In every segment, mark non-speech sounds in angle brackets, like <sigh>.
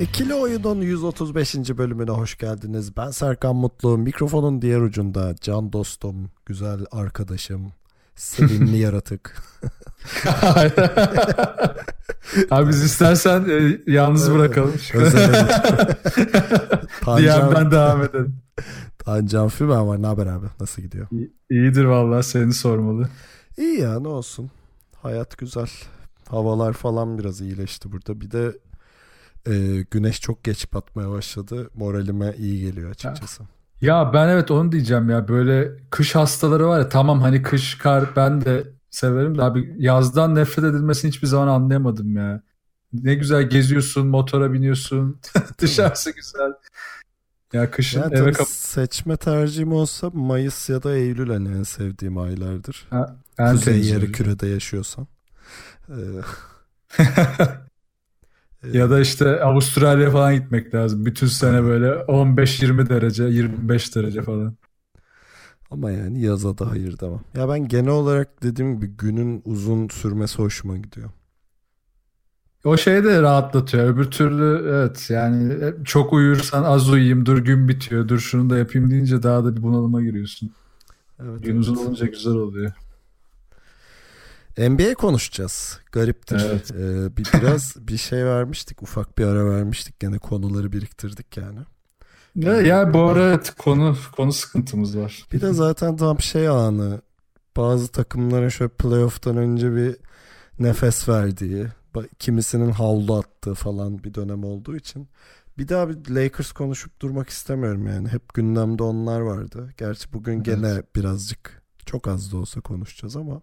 İkili Oyun'un 135. bölümüne hoş geldiniz. Ben Serkan Mutlu. Mikrofonun diğer ucunda can dostum, güzel arkadaşım, sevimli <laughs> yaratık. <laughs> Abi biz istersen e, yalnız bırakalım. <laughs> Diğer ben devam edelim. Tancan Fümen var. Ne haber abi? Nasıl gidiyor? İyidir vallahi seni sormalı. İyi ya ne olsun. Hayat güzel. Havalar falan biraz iyileşti burada. Bir de e, güneş çok geç batmaya başladı. Moralime iyi geliyor açıkçası. Ya ben evet onu diyeceğim ya böyle kış hastaları var ya tamam hani kış kar ben de severim de abi yazdan nefret edilmesini hiçbir zaman anlayamadım ya. Ne güzel geziyorsun, motora biniyorsun. <laughs> Dışarısı güzel. Ya kışın Yani eve kap seçme tercihim olsa Mayıs ya da Eylül hani en sevdiğim aylardır. Ha, en Kuzey yarı kürede yaşıyorsam. <laughs> Ya da işte Avustralya falan gitmek lazım. Bütün sene böyle 15-20 derece, 25 derece falan. Ama yani yaza da hayır demem. Ya ben genel olarak dediğim gibi günün uzun sürmesi hoşuma gidiyor. O şey de rahatlatıyor. Öbür türlü evet yani çok uyursan az uyuyayım, dur gün bitiyor, dur şunu da yapayım deyince daha da bir bunalıma giriyorsun. Evet, Gün evet. uzun olunca güzel oluyor. NBA konuşacağız. Gariptir. Evet. Ee, bir biraz <laughs> bir şey vermiştik. Ufak bir ara vermiştik. Gene konuları biriktirdik yani. Ya, ya bu ara evet, konu konu sıkıntımız var. Bir de zaten tam şey anı. Bazı takımların şöyle playoff'tan önce bir nefes verdiği, kimisinin havlu attığı falan bir dönem olduğu için. Bir daha bir Lakers konuşup durmak istemiyorum yani. Hep gündemde onlar vardı. Gerçi bugün gene birazcık çok az da olsa konuşacağız ama.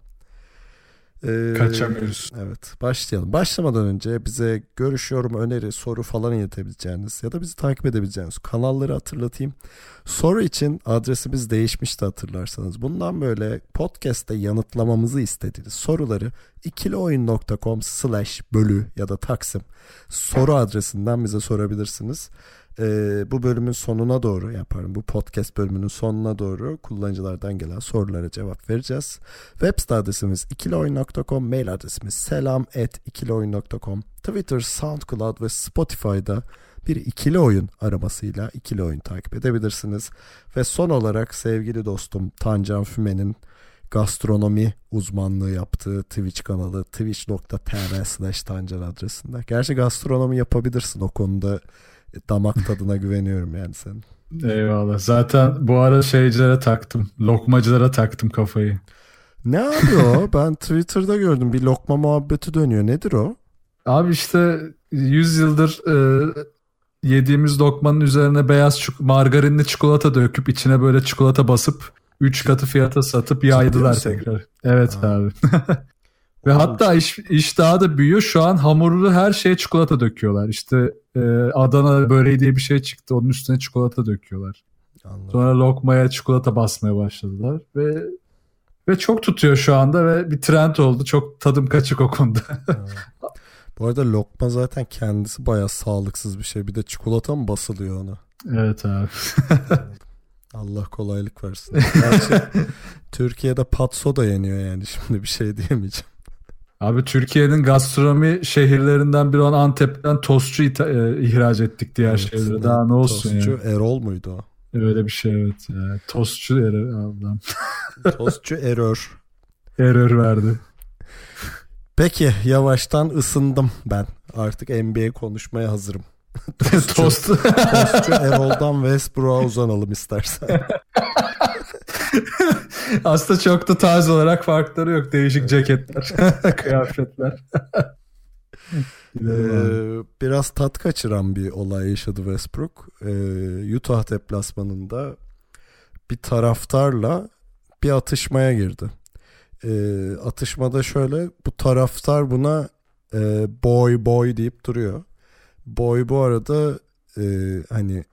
Ee, Kaçamıyoruz. Evet başlayalım. Başlamadan önce bize görüş, yorum, öneri, soru falan iletebileceğiniz ya da bizi takip edebileceğiniz kanalları hatırlatayım. Soru için adresimiz değişmişti hatırlarsanız. Bundan böyle podcast'te yanıtlamamızı istediğiniz soruları ikilioyun.com slash bölü ya da taksim soru adresinden bize sorabilirsiniz. Ee, bu bölümün sonuna doğru yaparım. Bu podcast bölümünün sonuna doğru kullanıcılardan gelen sorulara cevap vereceğiz. Web site adresimiz ikilioyun.com, mail adresimiz selam at ikilioyun.com, Twitter, SoundCloud ve Spotify'da bir ikili oyun aramasıyla ikili oyun takip edebilirsiniz. Ve son olarak sevgili dostum Tancan Füme'nin gastronomi uzmanlığı yaptığı Twitch kanalı twitch.tr slash tancan adresinde. Gerçi gastronomi yapabilirsin o konuda damak tadına güveniyorum yani senin. Eyvallah. Zaten bu ara şeycilere taktım. Lokmacılara taktım kafayı. Ne yapıyor? <laughs> ben Twitter'da gördüm bir lokma muhabbeti dönüyor. Nedir o? Abi işte 100 yıldır e, yediğimiz lokmanın üzerine beyaz çik- margarinli çikolata döküp içine böyle çikolata basıp 3 katı fiyata satıp yaydılar tekrar. Evet Ha. abi. <laughs> Ve hatta iş, iş daha da büyüyor. Şu an hamurlu her şeye çikolata döküyorlar. İşte e, Adana böreği diye bir şey çıktı. Onun üstüne çikolata döküyorlar. Anladım. Sonra lokmaya çikolata basmaya başladılar ve ve çok tutuyor şu anda ve bir trend oldu. Çok tadım kaçık o konuda. <laughs> Bu arada lokma zaten kendisi bayağı sağlıksız bir şey. Bir de çikolata mı basılıyor ona? evet abi. <laughs> Allah kolaylık versin. Gerçi <laughs> Türkiye'de patso da yeniyor yani şimdi bir şey diyemeyeceğim. Abi Türkiye'nin gastronomi şehirlerinden biri olan Antep'ten tostçu ita- e, ihraç ettik diğer Evet, ne- Daha ne olsun Tostçu ya. Erol muydu o? Öyle bir şey evet. Ya. Tostçu error, adam. <laughs> Tostçu error. error verdi. Peki yavaştan ısındım ben. Artık NBA konuşmaya hazırım. Tost. Tostçu <laughs> Erol'dan Westbrook'a uzanalım istersen. <laughs> Aslında çok da tarz olarak farkları yok. Değişik ceketler, <laughs> kıyafetler. Ee, biraz tat kaçıran bir olay yaşadı Westbrook. Ee, Utah deplasmanında bir taraftarla bir atışmaya girdi. Ee, atışmada şöyle bu taraftar buna e, boy boy deyip duruyor. Boy bu arada e, hani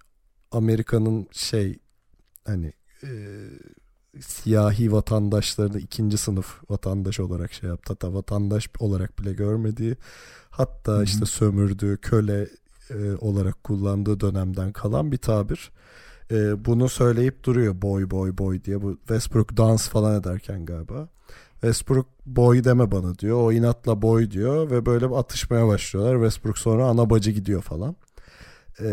Amerika'nın şey hani e, siyahi vatandaşlarını ikinci sınıf vatandaş olarak şey yaptı. Hatta vatandaş olarak bile görmediği hatta Hı-hı. işte sömürdüğü köle e, olarak kullandığı dönemden kalan bir tabir. E, bunu söyleyip duruyor boy boy boy diye. Bu Westbrook dans falan ederken galiba. Westbrook boy deme bana diyor. O inatla boy diyor ve böyle atışmaya başlıyorlar. Westbrook sonra ana bacı gidiyor falan. Ee,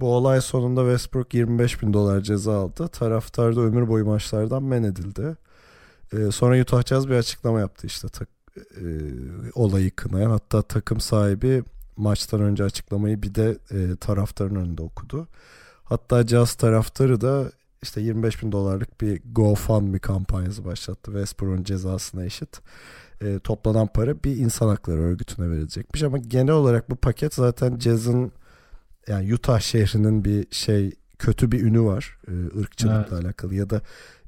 bu olay sonunda Westbrook 25 bin dolar ceza aldı. Taraftar da ömür boyu maçlardan men edildi. Ee, sonra Utah Jazz bir açıklama yaptı işte tak, e, olayı kınayan. Hatta takım sahibi maçtan önce açıklamayı bir de e, taraftarın önünde okudu. Hatta Jazz taraftarı da işte 25 bin dolarlık bir GoFundMe kampanyası başlattı. Westbrook'un cezasına eşit. E, toplanan para bir insan hakları örgütüne verilecekmiş ama genel olarak bu paket zaten Jazz'ın yani Utah şehrinin bir şey kötü bir ünü var e, ırkçılıkla evet. alakalı ya da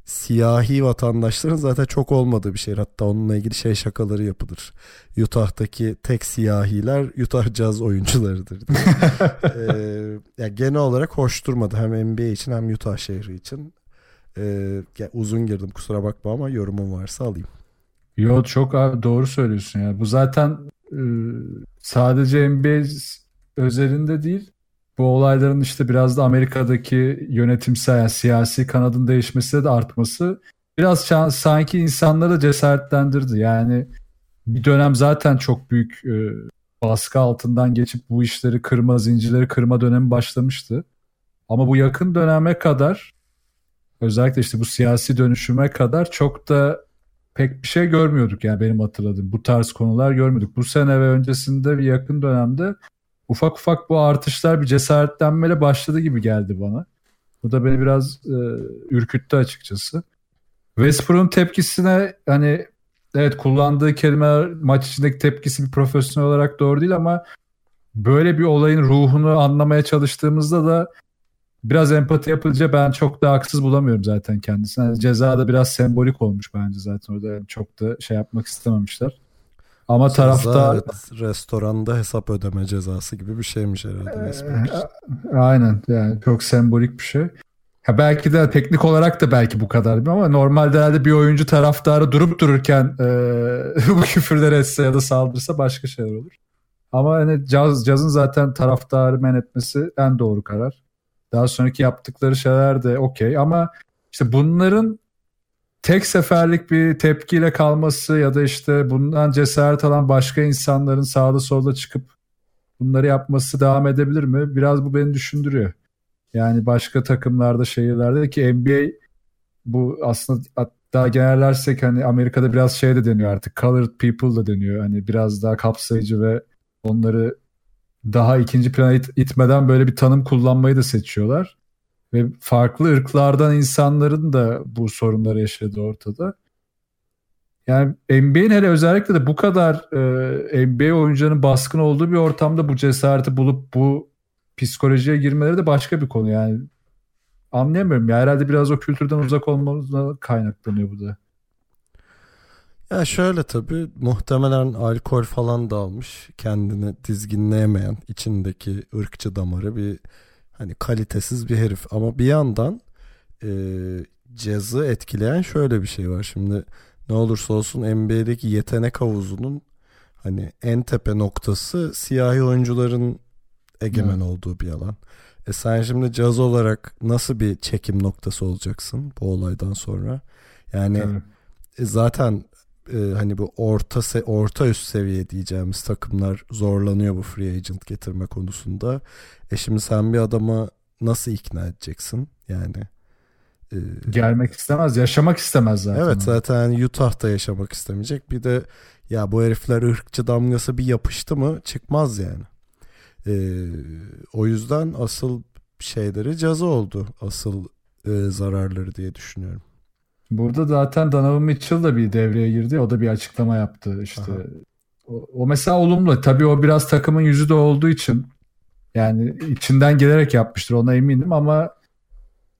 siyahi vatandaşların zaten çok olmadığı bir şehir. Hatta onunla ilgili şey şakaları yapılır. Utah'taki tek siyahiler Utah Jazz oyuncularıdır. <laughs> ee, yani genel olarak hoş durmadı hem NBA için hem Utah şehri için. Ee, yani uzun girdim kusura bakma ama yorumum varsa alayım. Yo çok doğru söylüyorsun ya. Bu zaten e, sadece NBA özelinde değil bu olayların işte biraz da Amerika'daki yönetimsel yani siyasi kanadın değişmesi de artması biraz sanki insanları cesaretlendirdi. Yani bir dönem zaten çok büyük e, baskı altından geçip bu işleri kırma, zincirleri kırma dönemi başlamıştı. Ama bu yakın döneme kadar özellikle işte bu siyasi dönüşüme kadar çok da pek bir şey görmüyorduk yani benim hatırladığım. Bu tarz konular görmüyorduk. Bu sene ve öncesinde bir yakın dönemde ufak ufak bu artışlar bir cesaretlenmeyle başladı gibi geldi bana. Bu da beni biraz e, ürküttü açıkçası. Westbrook'un tepkisine hani evet kullandığı kelimeler maç içindeki tepkisi bir profesyonel olarak doğru değil ama böyle bir olayın ruhunu anlamaya çalıştığımızda da biraz empati yapınca ben çok da haksız bulamıyorum zaten kendisine. Yani ceza da biraz sembolik olmuş bence zaten orada çok da şey yapmak istememişler. Ama Ceza, tarafta evet, restoranda hesap ödeme cezası gibi bir şeymiş herhalde. Ee, aynen yani çok sembolik bir şey. Ya belki de teknik olarak da belki bu kadar ama normalde herhalde bir oyuncu taraftarı durup dururken e, <laughs> bu küfürler etse ya da saldırsa başka şeyler olur. Ama hani caz, cazın zaten taraftarı men etmesi en doğru karar. Daha sonraki yaptıkları şeyler de okey ama işte bunların tek seferlik bir tepkiyle kalması ya da işte bundan cesaret alan başka insanların sağda solda çıkıp bunları yapması devam edebilir mi? Biraz bu beni düşündürüyor. Yani başka takımlarda, şehirlerde ki NBA bu aslında hatta genellersek hani Amerika'da biraz şey de deniyor artık. Colored people da deniyor. Hani biraz daha kapsayıcı ve onları daha ikinci plana it- itmeden böyle bir tanım kullanmayı da seçiyorlar. Ve farklı ırklardan insanların da bu sorunları yaşadığı ortada. Yani NBA'in hele özellikle de bu kadar e, NBA oyuncularının baskın olduğu bir ortamda bu cesareti bulup bu psikolojiye girmeleri de başka bir konu yani. Anlayamıyorum ya herhalde biraz o kültürden uzak olmamızla kaynaklanıyor bu da. Ya şöyle tabii muhtemelen alkol falan da almış kendini dizginleyemeyen içindeki ırkçı damarı bir hani kalitesiz bir herif ama bir yandan e, cazı etkileyen şöyle bir şey var. Şimdi ne olursa olsun NBA'deki yetenek havuzunun hani en tepe noktası siyahi oyuncuların egemen evet. olduğu bir alan. E sen şimdi caz olarak nasıl bir çekim noktası olacaksın bu olaydan sonra? Yani evet. e, zaten e, hani bu orta se orta üst seviye diyeceğimiz takımlar zorlanıyor bu free agent getirme konusunda. E şimdi sen bir adama nasıl ikna edeceksin? Yani e, gelmek istemez, yaşamak istemez zaten. Evet zaten Utah'ta yaşamak istemeyecek. Bir de ya bu herifler ırkçı damgası bir yapıştı mı çıkmaz yani. E, o yüzden asıl şeyleri cazı oldu. Asıl e, zararları diye düşünüyorum. Burada zaten Donovan Mitchell da bir devreye girdi. O da bir açıklama yaptı işte. O, o mesela olumlu. Tabii o biraz takımın yüzü de olduğu için yani içinden gelerek yapmıştır ona eminim ama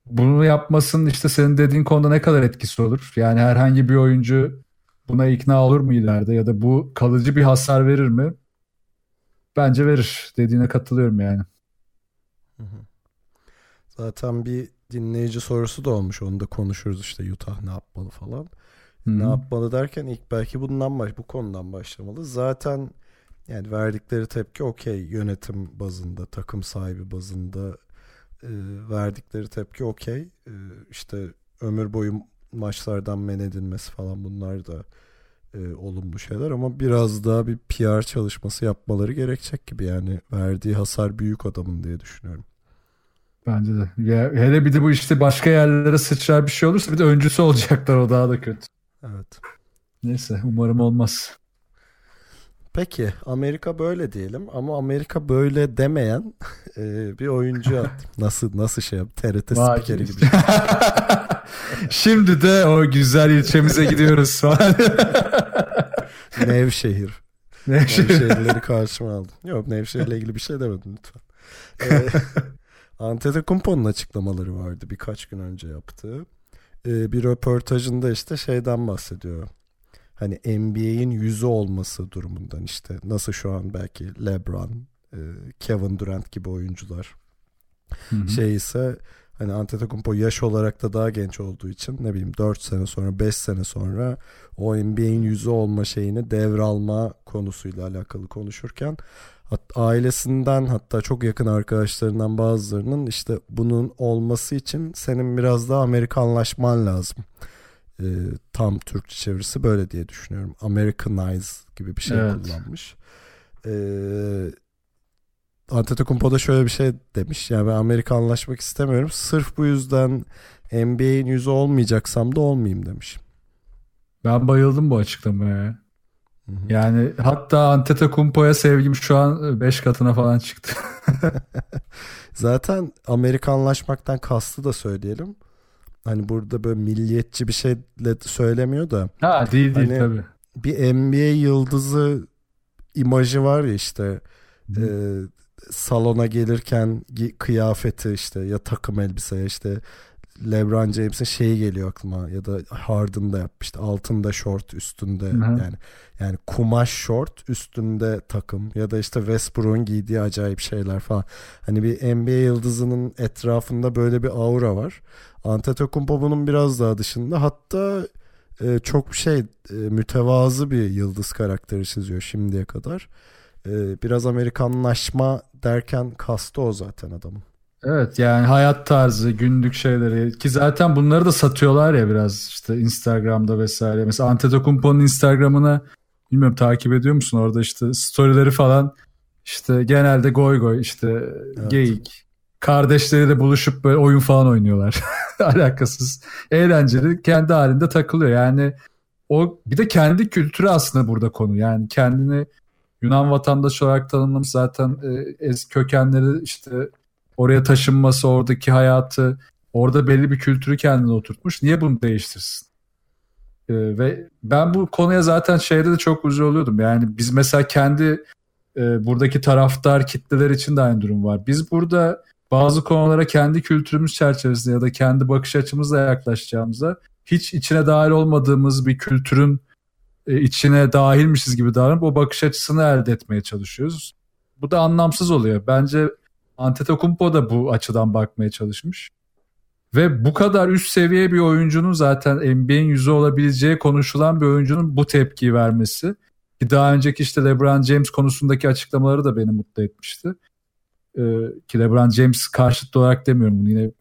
bunu yapmasın işte senin dediğin konuda ne kadar etkisi olur? Yani herhangi bir oyuncu buna ikna olur mu ileride ya da bu kalıcı bir hasar verir mi? Bence verir. Dediğine katılıyorum yani. Zaten bir dinleyici sorusu da olmuş. Onu da konuşuruz işte Utah ne yapmalı falan. Hı-hı. Ne yapmalı derken ilk belki bundan baş, bu konudan başlamalı. Zaten yani verdikleri tepki okey yönetim bazında, takım sahibi bazında e, verdikleri tepki okey. E, işte ömür boyu maçlardan men edilmesi falan bunlar da e, olumlu şeyler ama biraz daha bir PR çalışması yapmaları gerekecek gibi yani verdiği hasar büyük adamın diye düşünüyorum. Bence de. Ya, hele bir de bu işte başka yerlere sıçrar bir şey olursa bir de öncüsü olacaklar o daha da kötü. Evet. Neyse umarım olmaz. Peki Amerika böyle diyelim ama Amerika böyle demeyen e, bir oyuncu attım. <laughs> Nasıl nasıl şey yap TRT spikeri gibi. <laughs> Şimdi de o güzel ilçemize gidiyoruz falan. <laughs> Nevşehir. Nevşehir. Nevşehirleri karşıma aldım. Yok Nevşehir'le ilgili bir şey demedim lütfen. Ee, Antetokounmpo'nun açıklamaları vardı birkaç gün önce yaptığı. Ee, bir röportajında işte şeyden bahsediyor. Hani NBA'in yüzü olması durumundan işte nasıl şu an belki LeBron, e, Kevin Durant gibi oyuncular. Hı-hı. Şey ise hani Antetokounmpo yaş olarak da daha genç olduğu için ne bileyim 4 sene sonra 5 sene sonra o NBA'in yüzü olma şeyini devralma konusuyla alakalı konuşurken ailesinden hatta çok yakın arkadaşlarından bazılarının işte bunun olması için senin biraz daha Amerikanlaşman lazım. Ee, tam Türkçe çevirisi böyle diye düşünüyorum. Americanize gibi bir şey Evet. kullanmış. Ee, Antetokounmpo da şöyle bir şey demiş. Yani ben Amerikanlaşmak istemiyorum. Sırf bu yüzden NBA'in yüzü olmayacaksam da olmayayım demiş. Ben bayıldım bu açıklamaya. Yani hatta Antetokounmpo'ya sevgim şu an 5 katına falan çıktı. <laughs> <laughs> Zaten Amerikanlaşmaktan kastı da söyleyelim. Hani burada böyle milliyetçi bir şeyle söylemiyor da ha değil değil Hani- tabii. bir NBA yıldızı imajı var ya işte e, salona gelirken kıyafeti işte ya takım elbise işte LeBron James'in şeyi geliyor aklıma ya da Harden'da yapmıştı altında şort üstünde Hı hı. yani yani kumaş şort üstünde takım ya da işte Westbrook'un giydiği acayip şeyler falan. Hani bir NBA yıldızının etrafında böyle bir aura var. Antetokounmpo bunun biraz daha dışında hatta e, çok şey e, mütevazı bir yıldız karakteri çiziyor şimdiye kadar. E, biraz Amerikanlaşma derken kastı o zaten adamın. Evet yani hayat tarzı, günlük şeyleri ki zaten bunları da satıyorlar ya biraz işte Instagram'da vesaire. Mesela Antetokounmpo'nun Instagram'ını bilmiyorum takip ediyor musun? Orada işte storyleri falan işte genelde goy goy işte Evet. geyik. Kardeşleriyle buluşup böyle oyun falan oynuyorlar. <laughs> Alakasız. Eğlenceli. Kendi halinde takılıyor. Yani o bir de kendi kültürü aslında burada konu. Yani kendini Yunan vatandaşı olarak tanımlamış zaten e, kökenleri işte oraya taşınması, oradaki hayatı, orada belli bir kültürü kendine oturtmuş. Niye bunu değiştirsin? Ee, ve ben bu konuya zaten şeyde de çok uzun oluyordum. Yani biz mesela kendi e, buradaki taraftar kitleler için de aynı durum var. Biz burada bazı konulara kendi kültürümüz çerçevesinde ya da kendi bakış açımızla yaklaşacağımıza hiç içine dahil olmadığımız bir kültürün e, içine dahilmişiz gibi davranıp o bakış açısını elde etmeye çalışıyoruz. Bu da anlamsız oluyor. Bence Antetokounmpo da bu açıdan bakmaya çalışmış. Ve bu kadar üst seviye bir oyuncunun zaten NBA'in yüzü olabileceği konuşulan bir oyuncunun bu tepkiyi vermesi. Ki daha önceki işte LeBron James konusundaki açıklamaları da beni mutlu etmişti. Ee, ki LeBron James karşıtlı olarak demiyorum bunu yine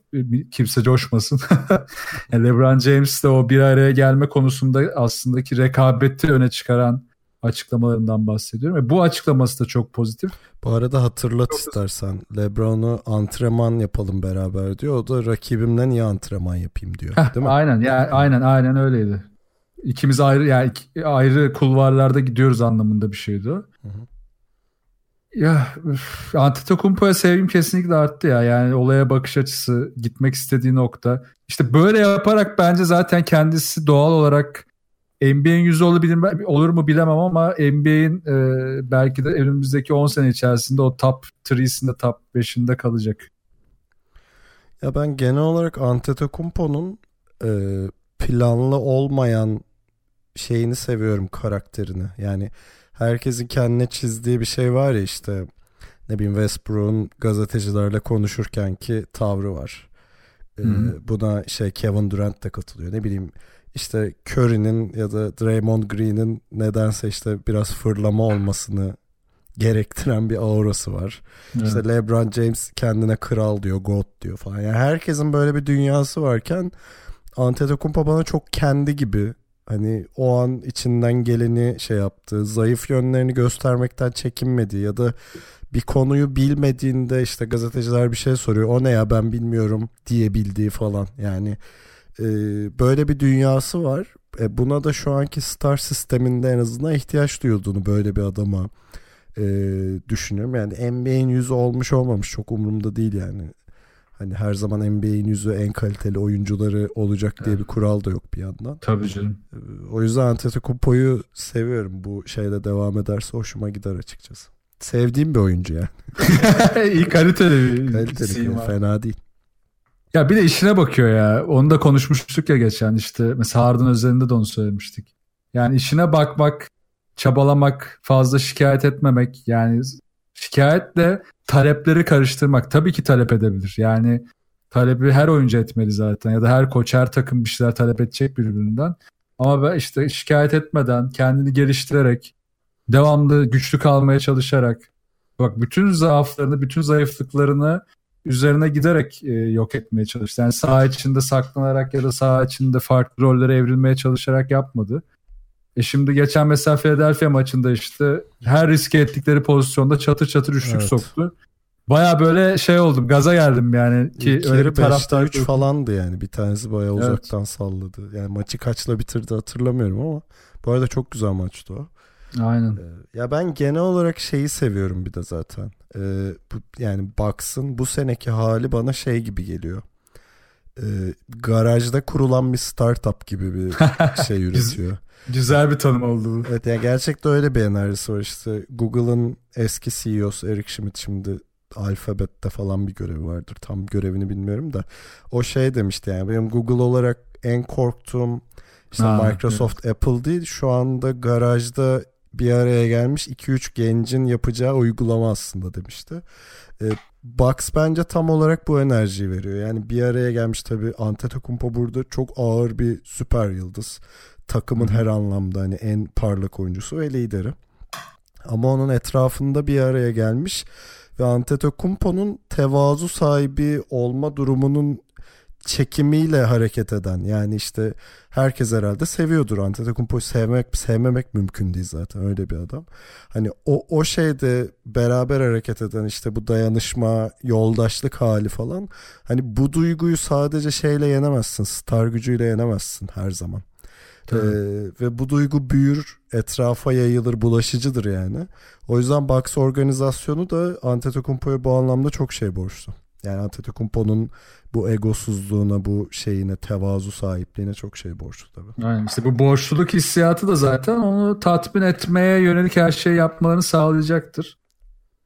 kimse coşmasın. <laughs> LeBron James de o bir araya gelme konusunda aslında ki rekabeti öne çıkaran açıklamalarından bahsediyorum. Ve bu açıklaması da çok pozitif. Bu arada hatırlat istersen LeBron'u antrenman yapalım beraber diyor. O da rakibimle niye antrenman yapayım diyor. Heh, Değil mi? Aynen yani aynen aynen öyleydi. İkimiz ayrı yani ayrı kulvarlarda gidiyoruz anlamında bir şeydi o. Hı hı. Ya Antetokounmpo'ya sevgim kesinlikle arttı ya. Yani olaya bakış açısı, gitmek istediği nokta. İşte böyle yaparak bence zaten kendisi doğal olarak NBA'in yüzü olabilir, olur mu bilemem ama NBA'in e, belki de önümüzdeki 10 sene içerisinde o top 3'sinde top 5'inde kalacak. Ya ben genel olarak Antetokounmpo'nun e, planlı olmayan şeyini seviyorum karakterini. Yani herkesin kendine çizdiği bir şey var ya işte ne bileyim Westbrook'un gazetecilerle konuşurken ki tavrı var. Ee, buna şey Kevin Durant de katılıyor. Ne bileyim işte Curry'nin ya da Draymond Green'in nedense işte biraz fırlama olmasını gerektiren bir aurası var. Evet. İşte LeBron James kendine kral diyor, God diyor falan. Yani herkesin böyle bir dünyası varken Antetokounmpo bana çok kendi gibi hani o an içinden geleni şey yaptı. Zayıf yönlerini göstermekten çekinmedi ya da bir konuyu bilmediğinde işte gazeteciler bir şey soruyor. O ne ya ben bilmiyorum diyebildiği falan. Yani e, böyle bir dünyası var. E, buna da şu anki star sisteminde en azından ihtiyaç duyulduğunu böyle bir adama e, düşünüyorum. Yani NBA'in yüzü olmuş olmamış çok umurumda değil yani. Hani her zaman NBA'in yüzü en kaliteli oyuncuları olacak diye bir kural da yok bir yandan. Tabii canım. E, o yüzden Antetokounmpo'yu seviyorum. Bu şeyle devam ederse hoşuma gider açıkçası. Sevdiğim bir oyuncu yani. <laughs> İyi kaliteli bir kaliteli, fena değil. Ya bir de işine bakıyor ya. Onu da konuşmuştuk ya geçen işte. Mesela Harden özelinde de onu söylemiştik. Yani işine bakmak, çabalamak, fazla şikayet etmemek. Yani şikayetle talepleri karıştırmak. Tabii ki talep edebilir. Yani talebi her oyuncu etmeli zaten. Ya da her koç, her takım bir şeyler talep edecek birbirinden. Ama işte şikayet etmeden, kendini geliştirerek, devamlı güçlü kalmaya çalışarak, bak bütün zaaflarını, bütün zayıflıklarını üzerine giderek e, yok etmeye çalıştı. Yani saha içinde saklanarak ya da saha içinde farklı rollere evrilmeye çalışarak yapmadı. E şimdi geçen mesela Philadelphia maçında işte her riske ettikleri pozisyonda çatır çatır üçlük evet. soktu. Baya böyle şey oldum gaza geldim yani ki İlk öyle bir taraftar 3 falandı yani bir tanesi baya evet. uzaktan salladı. Yani maçı kaçla bitirdi hatırlamıyorum ama bu arada çok güzel maçtı o. Aynen. Ee, ya ben genel olarak şeyi seviyorum bir de zaten. Ee, bu, yani Bucks'ın bu seneki hali bana şey gibi geliyor. Ee, garajda kurulan bir startup gibi bir <laughs> şey üretiyor. Güzel bir tanım oldu bu. Evet yani gerçekten öyle bir enerjisi var işte. Google'ın eski CEO'su Eric Schmidt şimdi Alphabet'te falan bir görevi vardır. Tam görevini bilmiyorum da. O şey demişti yani benim Google olarak en korktuğum işte ha, Microsoft, evet. Apple değil. Şu anda garajda bir araya gelmiş 2-3 gencin yapacağı uygulama aslında demişti. E, Bucks bence tam olarak bu enerjiyi veriyor. Yani bir araya gelmiş tabii Antetokounmpo burada çok ağır bir süper yıldız. Takımın her anlamda hani en parlak oyuncusu ve lideri. Ama onun etrafında bir araya gelmiş ve Antetokounmpo'nun tevazu sahibi olma durumunun çekimiyle hareket eden yani işte herkes herhalde seviyordur Antetokounmpo'yu sevmek sevmemek mümkün değil zaten öyle bir adam. Hani o o şeyde beraber hareket eden işte bu dayanışma, yoldaşlık hali falan hani bu duyguyu sadece şeyle yenemezsin, star gücüyle yenemezsin her zaman. Ee, ve bu duygu büyür, etrafa yayılır, bulaşıcıdır yani. O yüzden Bucks organizasyonu da Antetokounmpo'ya bu anlamda çok şey borçlu. Yani Antetokounmpo'nun bu egosuzluğuna, bu şeyine, tevazu sahipliğine çok şey borçlu tabii. Aynen işte bu borçluluk hissiyatı da zaten onu tatmin etmeye yönelik her şeyi yapmalarını sağlayacaktır.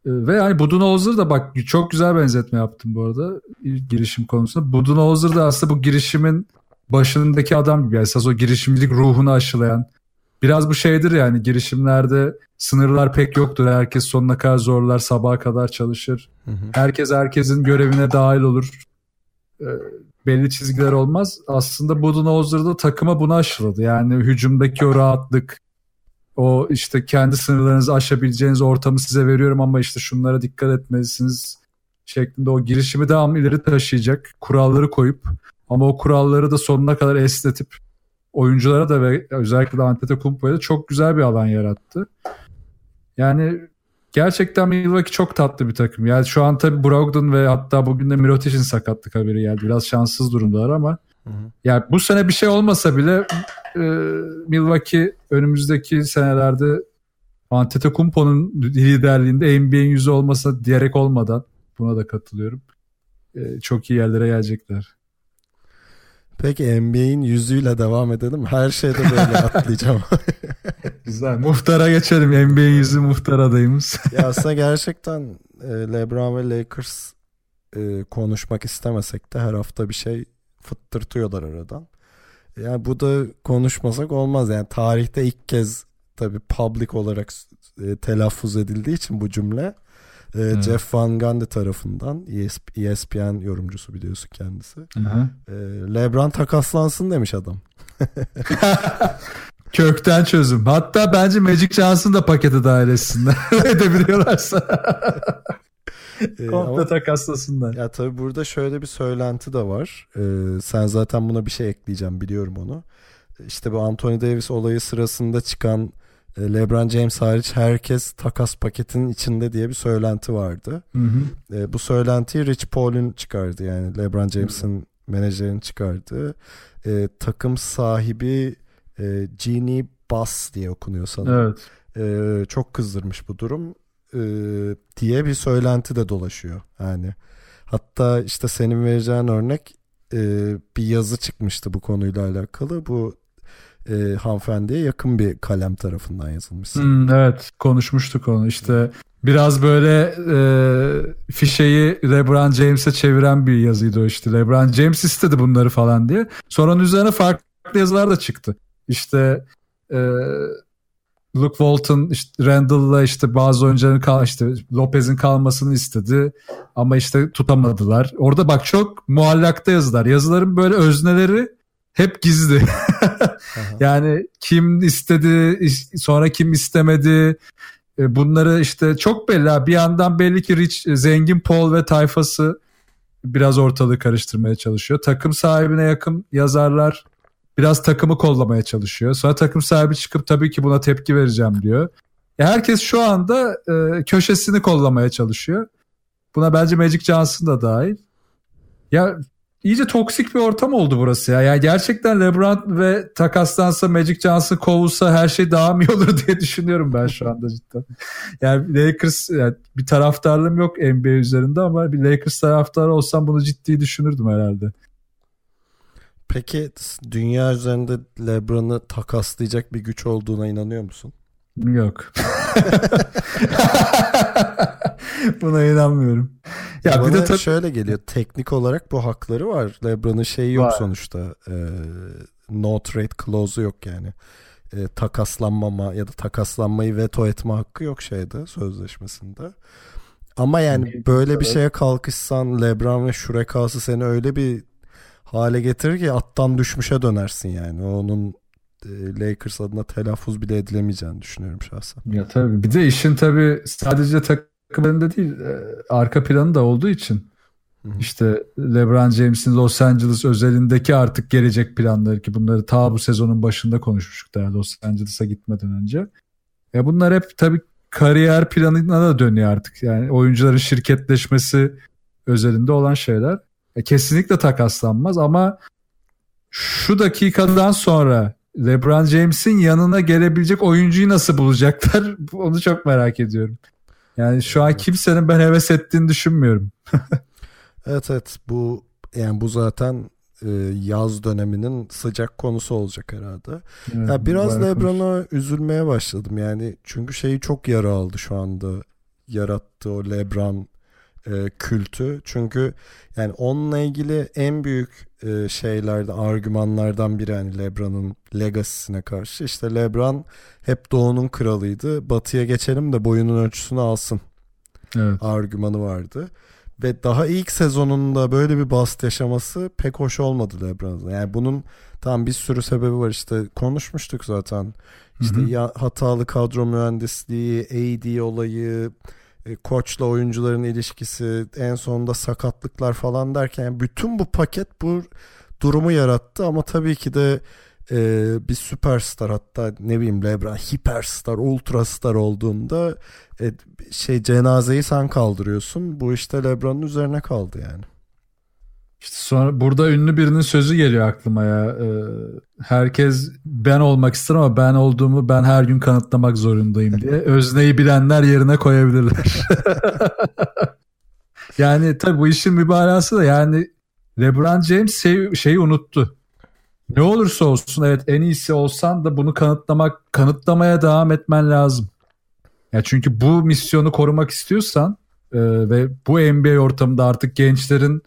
Ee, ve hani Budenholzer da bak çok güzel benzetme yaptım bu arada girişim konusunda. Budenholzer da aslında bu girişimin başındaki adam gibi. Yani esas o girişimcilik ruhunu aşılayan. Biraz bu şeydir yani girişimlerde sınırlar pek yoktur. Herkes sonuna kadar zorlar, sabaha kadar çalışır. Hı hı. Herkes herkesin görevine dahil olur. E, belli çizgiler olmaz. Aslında Budenholzer'da takıma bunu aşıladı. Yani hücumdaki o rahatlık, o işte kendi sınırlarınızı aşabileceğiniz ortamı size veriyorum ama işte şunlara dikkat etmelisiniz şeklinde o girişimi devam ileri taşıyacak kuralları koyup ama o kuralları da sonuna kadar esnetip oyunculara da ve özellikle de Antetokounmpo'ya da çok güzel bir alan yarattı. Yani gerçekten Milwaukee çok tatlı bir takım. Yani şu an tabii Brogdon ve hatta bugün de Mirotic'in sakatlık haberi geldi. Biraz şanssız durumdalar ama hı hı. yani bu sene bir şey olmasa bile e, Milwaukee önümüzdeki senelerde Antetokounmpo'nun liderliğinde NBA'in yüzü olmasa diyerek olmadan buna da katılıyorum. E, çok iyi yerlere gelecekler. Peki NBA'in yüzüyle devam edelim. Her şeyde böyle <laughs> atlayacağım. <laughs> Güzel. Muhtara geçelim. NBA'in yüzü muhtar adayımız. <laughs> ya aslında gerçekten e, LeBron ve Lakers e, konuşmak istemesek de her hafta bir şey fıttırtıyorlar aradan. Yani bu da konuşmasak olmaz. Yani tarihte ilk kez tabii public olarak e, telaffuz edildiği için bu cümle E, Jeff Van Gundy tarafından ESPN yorumcusu biliyorsun kendisi. E, LeBron takaslansın demiş adam. <laughs> Kökten çözüm. Hatta bence Magic Johnson da pakete <laughs> dahil etsinler. Edebiliyorlarsa. Komple ama, takaslasınlar. Ya tabii burada şöyle bir söylenti de var. Ee, sen zaten buna bir şey ekleyeceğim biliyorum onu. İşte bu Anthony Davis olayı sırasında çıkan e, LeBron James hariç herkes takas paketinin içinde diye bir söylenti vardı. Hı hı. E, bu söylentiyi Rich Paul'un çıkardı yani LeBron James'in menajerin çıkardı. E, takım sahibi e, Genie Bass diye okunuyor sanırım. Evet. E, çok kızdırmış bu durum e, diye bir söylenti de dolaşıyor. Yani hatta işte senin vereceğin örnek e, bir yazı çıkmıştı bu konuyla alakalı. Bu e, hanımefendiye yakın bir kalem tarafından yazılmış. Hmm, evet konuşmuştuk onu işte biraz böyle e, fişeyi LeBron James'e çeviren bir yazıydı o işte. LeBron James istedi bunları falan diye. Sonra onun üzerine farklı yazılar da çıktı. İşte e, Luke Walton işte Randall'la işte bazı oyuncuların kal işte Lopez'in kalmasını istedi ama işte tutamadılar. Orada bak çok muallakta yazılar. Yazıların böyle özneleri hep gizli. <laughs> yani kim istedi, sonra kim istemedi. E, bunları işte çok belli. Bir yandan belli ki Rich, e, zengin Paul ve tayfası biraz ortalığı karıştırmaya çalışıyor. Takım sahibine yakın yazarlar biraz takımı kollamaya çalışıyor. Sonra takım sahibi çıkıp tabii ki buna tepki vereceğim diyor. Ya herkes şu anda e, köşesini kollamaya çalışıyor. Buna bence Magic Johnson da dahil. Ya iyice toksik bir ortam oldu burası ya. Yani gerçekten LeBron ve takaslansa Magic Johnson kovulsa her şey daha mı olur <laughs> diye düşünüyorum ben şu anda cidden. Yani Lakers yani bir taraftarlığım yok NBA üzerinde ama bir Lakers taraftarı olsam bunu ciddi düşünürdüm herhalde. Peki dünya üzerinde LeBron'ı takaslayacak bir güç olduğuna inanıyor musun? Yok. <laughs> Buna inanmıyorum. Ya Bana bir de tabii... şöyle geliyor. Teknik olarak bu hakları var. LeBron'un şeyi yok var. sonuçta. E, no trade clause'u yok yani. E, takaslanmama ya da takaslanmayı veto etme hakkı yok şeyde sözleşmesinde. Ama yani böyle bir şeye kalkışsan LeBron ve Şurekası seni öyle bir hale getirir ki attan düşmüşe dönersin yani. Onun e, Lakers adına telaffuz bile edilemeyeceğini düşünüyorum şahsen. Ya tabii bir de işin tabii sadece takımında değil e, arka planı da olduğu için Hı-hı. işte LeBron James'in Los Angeles özelindeki artık gelecek planları ki bunları ta bu sezonun başında konuşmuştuk daha Los Angeles'a gitmeden önce. Ya bunlar hep tabii kariyer planına da dönüyor artık. Yani oyuncuların şirketleşmesi özelinde olan şeyler. E, kesinlikle takaslanmaz ama şu dakikadan sonra LeBron James'in yanına gelebilecek oyuncuyu nasıl bulacaklar? <laughs> Onu çok merak ediyorum. Yani şu an kimsenin ben heves ettiğini düşünmüyorum. <laughs> evet evet bu yani bu zaten e, yaz döneminin sıcak konusu olacak herhalde. Evet, ya biraz LeBron'a üzülmeye başladım yani çünkü şeyi çok yara aldı şu anda yarattığı o LeBron e, kültü. Çünkü yani onunla ilgili en büyük e, şeylerde argümanlardan biri hani LeBron'un legacy'sine karşı. İşte LeBron hep doğunun kralıydı. Batıya geçelim de boyunun ölçüsünü alsın. Evet. Argümanı vardı. Ve daha ilk sezonunda böyle bir bast yaşaması pek hoş olmadı LeBron'un. Yani bunun tam bir sürü sebebi var işte konuşmuştuk zaten. İşte hı hı. Ya, hatalı kadro mühendisliği, AD olayı, koçla oyuncuların ilişkisi, en sonunda sakatlıklar falan derken bütün bu paket bu durumu yarattı ama tabii ki de e, bir süperstar hatta ne bileyim Lebron hiperstar, ultrastar olduğunda e, şey cenazeyi sen kaldırıyorsun. Bu işte Lebron'un üzerine kaldı yani. İşte sonra burada ünlü birinin sözü geliyor aklıma ya. Ee, herkes ben olmak ister ama ben olduğumu ben her gün kanıtlamak zorundayım diye. <laughs> Özneyi bilenler yerine koyabilirler. <laughs> yani tabii bu işin mübalağası da yani LeBron James şey, şeyi unuttu. Ne olursa olsun evet en iyisi olsan da bunu kanıtlamak kanıtlamaya devam etmen lazım. Ya çünkü bu misyonu korumak istiyorsan e, ve bu NBA ortamında artık gençlerin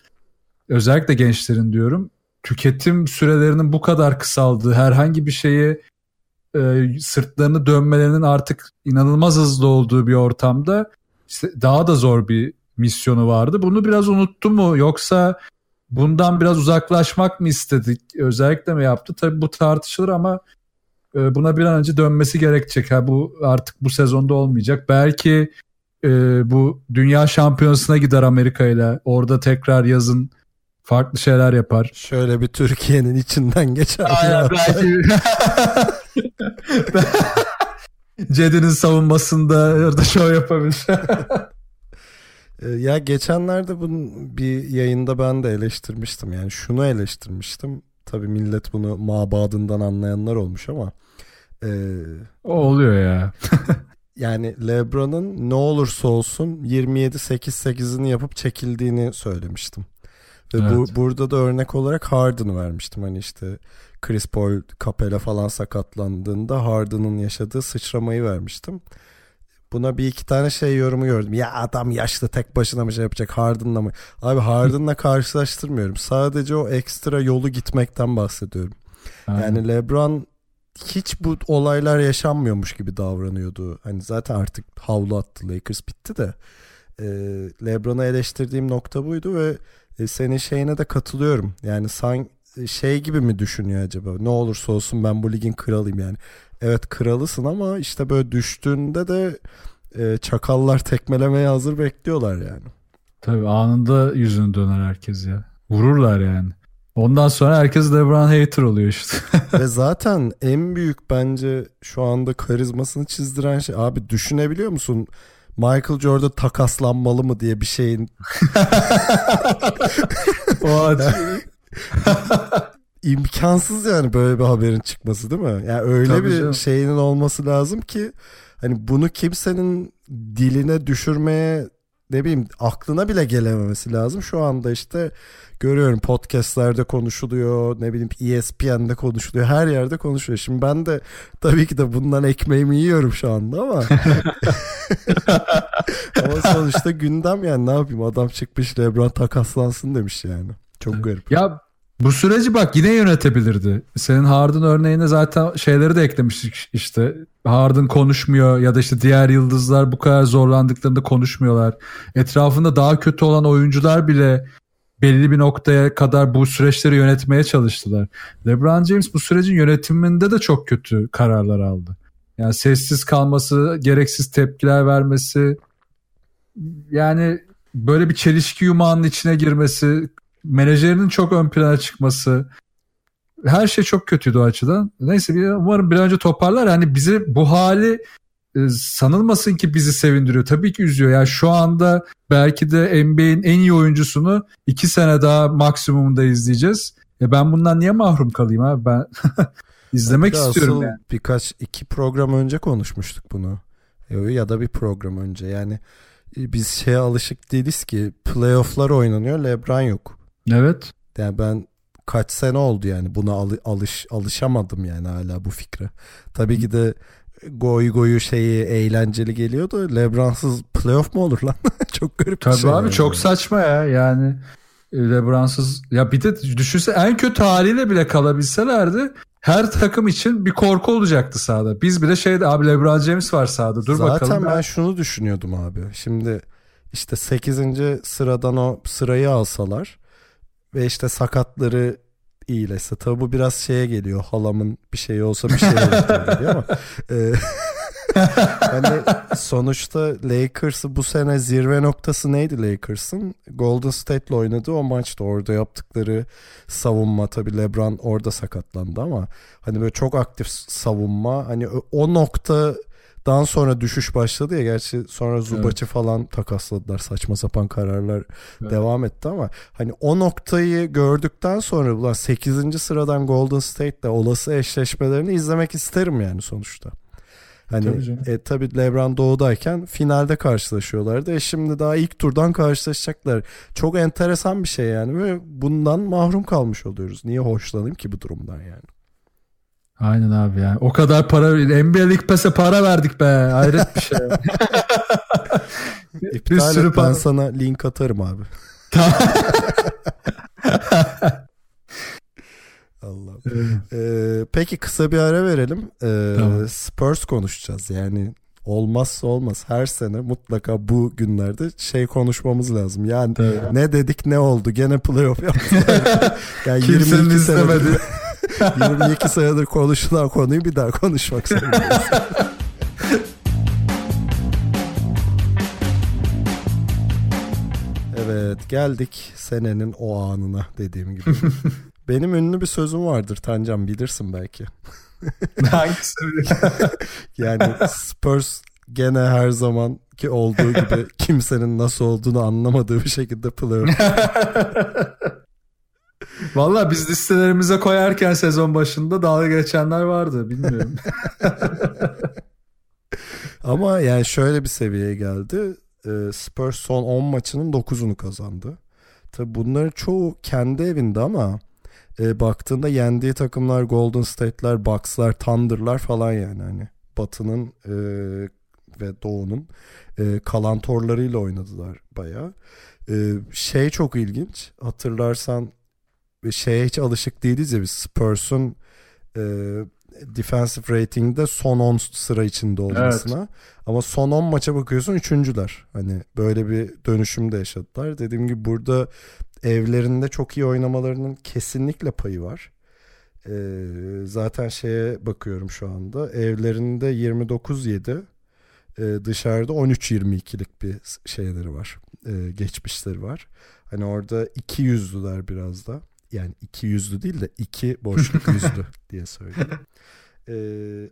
özellikle gençlerin diyorum tüketim sürelerinin bu kadar kısaldığı herhangi bir şeyi e, sırtlarını dönmelerinin artık inanılmaz hızlı olduğu bir ortamda daha da zor bir misyonu vardı. Bunu biraz unuttu mu yoksa bundan biraz uzaklaşmak mı istedik? Özellikle mi yaptı? Tabii bu tartışılır ama e, buna bir an önce dönmesi gerekecek. Ha, bu artık bu sezonda olmayacak. Belki e, bu dünya şampiyonasına gider Amerika ile. Orada tekrar yazın farklı şeyler yapar. Şöyle bir Türkiye'nin içinden geçer. Aynen, belki... <laughs> Cedi'nin savunmasında orada şov yapabilir. <laughs> Ee, ya geçenlerde bunun bir yayında ben de eleştirmiştim. Yani şunu eleştirmiştim. Tabii millet bunu mabadından anlayanlar olmuş ama e, o oluyor ya. <laughs> yani LeBron'un ne olursa olsun 27-8-8'ini yapıp çekildiğini söylemiştim. Ve evet. bu, burada da örnek olarak Harden'ı vermiştim. Hani işte Chris Paul, Capela falan sakatlandığında Harden'ın yaşadığı sıçramayı vermiştim. Buna bir iki tane şey yorumu gördüm. Ya adam yaşlı tek başına mı şey yapacak Harden'la mı? Abi Harden'la karşılaştırmıyorum. Sadece o ekstra yolu gitmekten bahsediyorum. Aynen. Yani LeBron hiç bu olaylar yaşanmıyormuş gibi davranıyordu. Hani zaten artık havlu attı Lakers bitti de. E, LeBron'a eleştirdiğim nokta buydu ve e, senin şeyine de katılıyorum. Yani san şey gibi mi düşünüyor acaba? Ne olursa olsun ben bu ligin kralıyım yani. Evet kralısın ama işte böyle düştüğünde de e, çakallar tekmelemeye hazır bekliyorlar yani. Tabii anında yüzünü döner herkes ya. Vururlar yani. Ondan sonra herkes LeBron hater oluyor işte. <laughs> Ve zaten en büyük bence şu anda karizmasını çizdiren şey abi düşünebiliyor musun? Michael Jordan takaslanmalı mı diye bir şeyin. <laughs> <laughs> imkansız yani böyle bir haberin çıkması değil mi? Yani öyle Tabii bir canım. şeyinin olması lazım ki hani bunu kimsenin diline düşürmeye ne bileyim aklına bile gelememesi lazım. Şu anda işte görüyorum podcastlerde konuşuluyor ne bileyim ESPN'de konuşuluyor her yerde konuşuluyor. Şimdi ben de tabii ki de bundan ekmeğimi yiyorum şu anda ama <laughs> ama sonuçta gündem yani ne yapayım adam çıkmış Lebron takaslansın demiş yani. Çok garip. Ya bu süreci bak yine yönetebilirdi. Senin Harden örneğine zaten şeyleri de eklemiştik işte. Harden konuşmuyor ya da işte diğer yıldızlar bu kadar zorlandıklarında konuşmuyorlar. Etrafında daha kötü olan oyuncular bile belli bir noktaya kadar bu süreçleri yönetmeye çalıştılar. LeBron James bu sürecin yönetiminde de çok kötü kararlar aldı. Yani sessiz kalması, gereksiz tepkiler vermesi, yani böyle bir çelişki yumağının içine girmesi, menajerinin çok ön plana çıkması her şey çok kötüydü o açıdan. Neyse bir, umarım bir önce toparlar. Yani bizi bu hali e, sanılmasın ki bizi sevindiriyor. Tabii ki üzüyor. Yani şu anda belki de NBA'in en iyi oyuncusunu iki sene daha maksimumda izleyeceğiz. E ben bundan niye mahrum kalayım abi? Ben <laughs> izlemek Hatta istiyorum yani. Birkaç iki program önce konuşmuştuk bunu. E, ya da bir program önce. Yani e, biz şeye alışık değiliz ki playofflar oynanıyor LeBron yok. Evet. Yani ben kaç sene oldu yani buna alış alışamadım yani hala bu fikre. Tabii ki de goy goyu şeyi eğlenceli geliyordu. Lebron'sız playoff mu olur lan? <laughs> çok garip Tabii şey. abi yani. çok saçma ya yani e, Lebron'sız ya bir de düşünse en kötü haliyle bile kalabilselerdi her takım için bir korku olacaktı sahada. Biz bile şeyde abi LeBron James var sahada dur Zaten bakalım. Zaten ben şunu düşünüyordum abi. Şimdi işte 8. sıradan o sırayı alsalar ve işte sakatları iyileşse. Tabi bu biraz şeye geliyor. Halamın bir şeyi olsa bir şey olur ama. E, <laughs> hani sonuçta Lakers'ı bu sene zirve noktası neydi Lakers'ın? Golden State'le oynadı o maçta orada yaptıkları savunma tabi LeBron orada sakatlandı ama hani böyle çok aktif savunma hani o nokta Dan sonra düşüş başladı ya gerçi sonra Zubac'ı evet. falan takasladılar saçma sapan kararlar evet. devam etti ama hani o noktayı gördükten sonra ulan 8. sıradan Golden State'le olası eşleşmelerini izlemek isterim yani sonuçta. Hani tabii, e, tabii LeBron doğudayken finalde karşılaşıyorlardı. E şimdi daha ilk turdan karşılaşacaklar. Çok enteresan bir şey yani ve bundan mahrum kalmış oluyoruz. Niye hoşlanayım ki bu durumdan yani? Aynen abi ya. O kadar para NBA League Pass'e para verdik be. Hayret bir şey. <laughs> bir sürü et, para. ben sana link atarım abi. <laughs> Allah. Evet. Ee, peki kısa bir ara verelim. Ee, tamam. Spurs konuşacağız. Yani olmazsa olmaz her sene mutlaka bu günlerde şey konuşmamız lazım. Yani Evet. ne dedik ne oldu gene playoff yaptılar. <laughs> yani Kimsenin 22 istemedi. Senedir, 22 senedir konuşulan konuyu bir daha konuşmak zorundayız. Evet geldik senenin o anına dediğim gibi. <laughs> Benim ünlü bir sözüm vardır Tancan bilirsin belki. <laughs> Hangisi? Yani Spurs gene her zamanki olduğu gibi kimsenin nasıl olduğunu anlamadığı bir şekilde playoff. <laughs> Valla biz listelerimize koyarken sezon başında dalga geçenler vardı. Bilmiyorum. <laughs> Ama yani şöyle bir seviyeye geldi. Ee, Spurs son 10 maçının 9'unu kazandı. Tabi bunların çoğu kendi evinde ama e, baktığında yendiği takımlar Golden State'ler, Bucks'lar, Thunder'lar falan yani hani Batı'nın e, ve Doğu'nun e, kalan torlarıyla oynadılar bayağı. E, şey çok ilginç. Hatırlarsan şeye hiç alışık değiliz ya biz Spurs'un e, defensive rating'de son 10 sıra içinde olmasına. Ama son 10 maça bakıyorsun üçüncüler. Hani böyle bir dönüşüm de yaşadılar. Dediğim gibi burada evlerinde çok iyi oynamalarının kesinlikle payı var. Ee, zaten şeye bakıyorum şu anda. Evlerinde 29-7 e, dışarıda 13-22'lik bir şeyleri var. E, geçmişleri var. Hani orada iki yüzlüler biraz da. Yani iki yüzlü değil de iki boşluk yüzlü <laughs> diye söyleyeyim. E,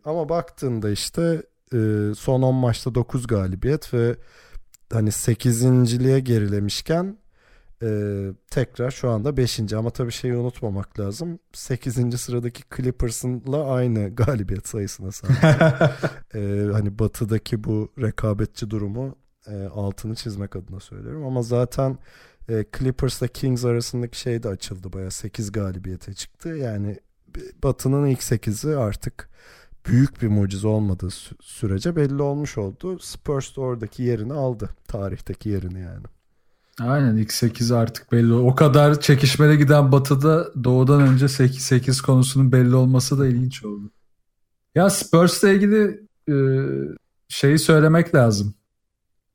ama baktığında işte e, son 10 maçta 9 galibiyet ve hani 8.liğe gerilemişken e, tekrar şu anda 5. ama tabii şeyi unutmamak lazım. 8. sıradaki Clippers'ınla aynı galibiyet sayısına sahip. <laughs> e, hani batıdaki bu rekabetçi durumu e, altını çizmek adına söylüyorum ama zaten e, Clippers'la Kings arasındaki şey de açıldı baya 8 galibiyete çıktı. Yani Batı'nın ilk 8'i artık büyük bir mucize olmadığı sü- sürece belli olmuş oldu. Spurs da oradaki yerini aldı. Tarihteki yerini yani. Aynen ilk 8 artık belli. O kadar çekişmeli giden Batı'da doğudan önce 8, 8 konusunun belli olması da ilginç oldu. Ya Spurs'la ilgili e, şeyi söylemek lazım.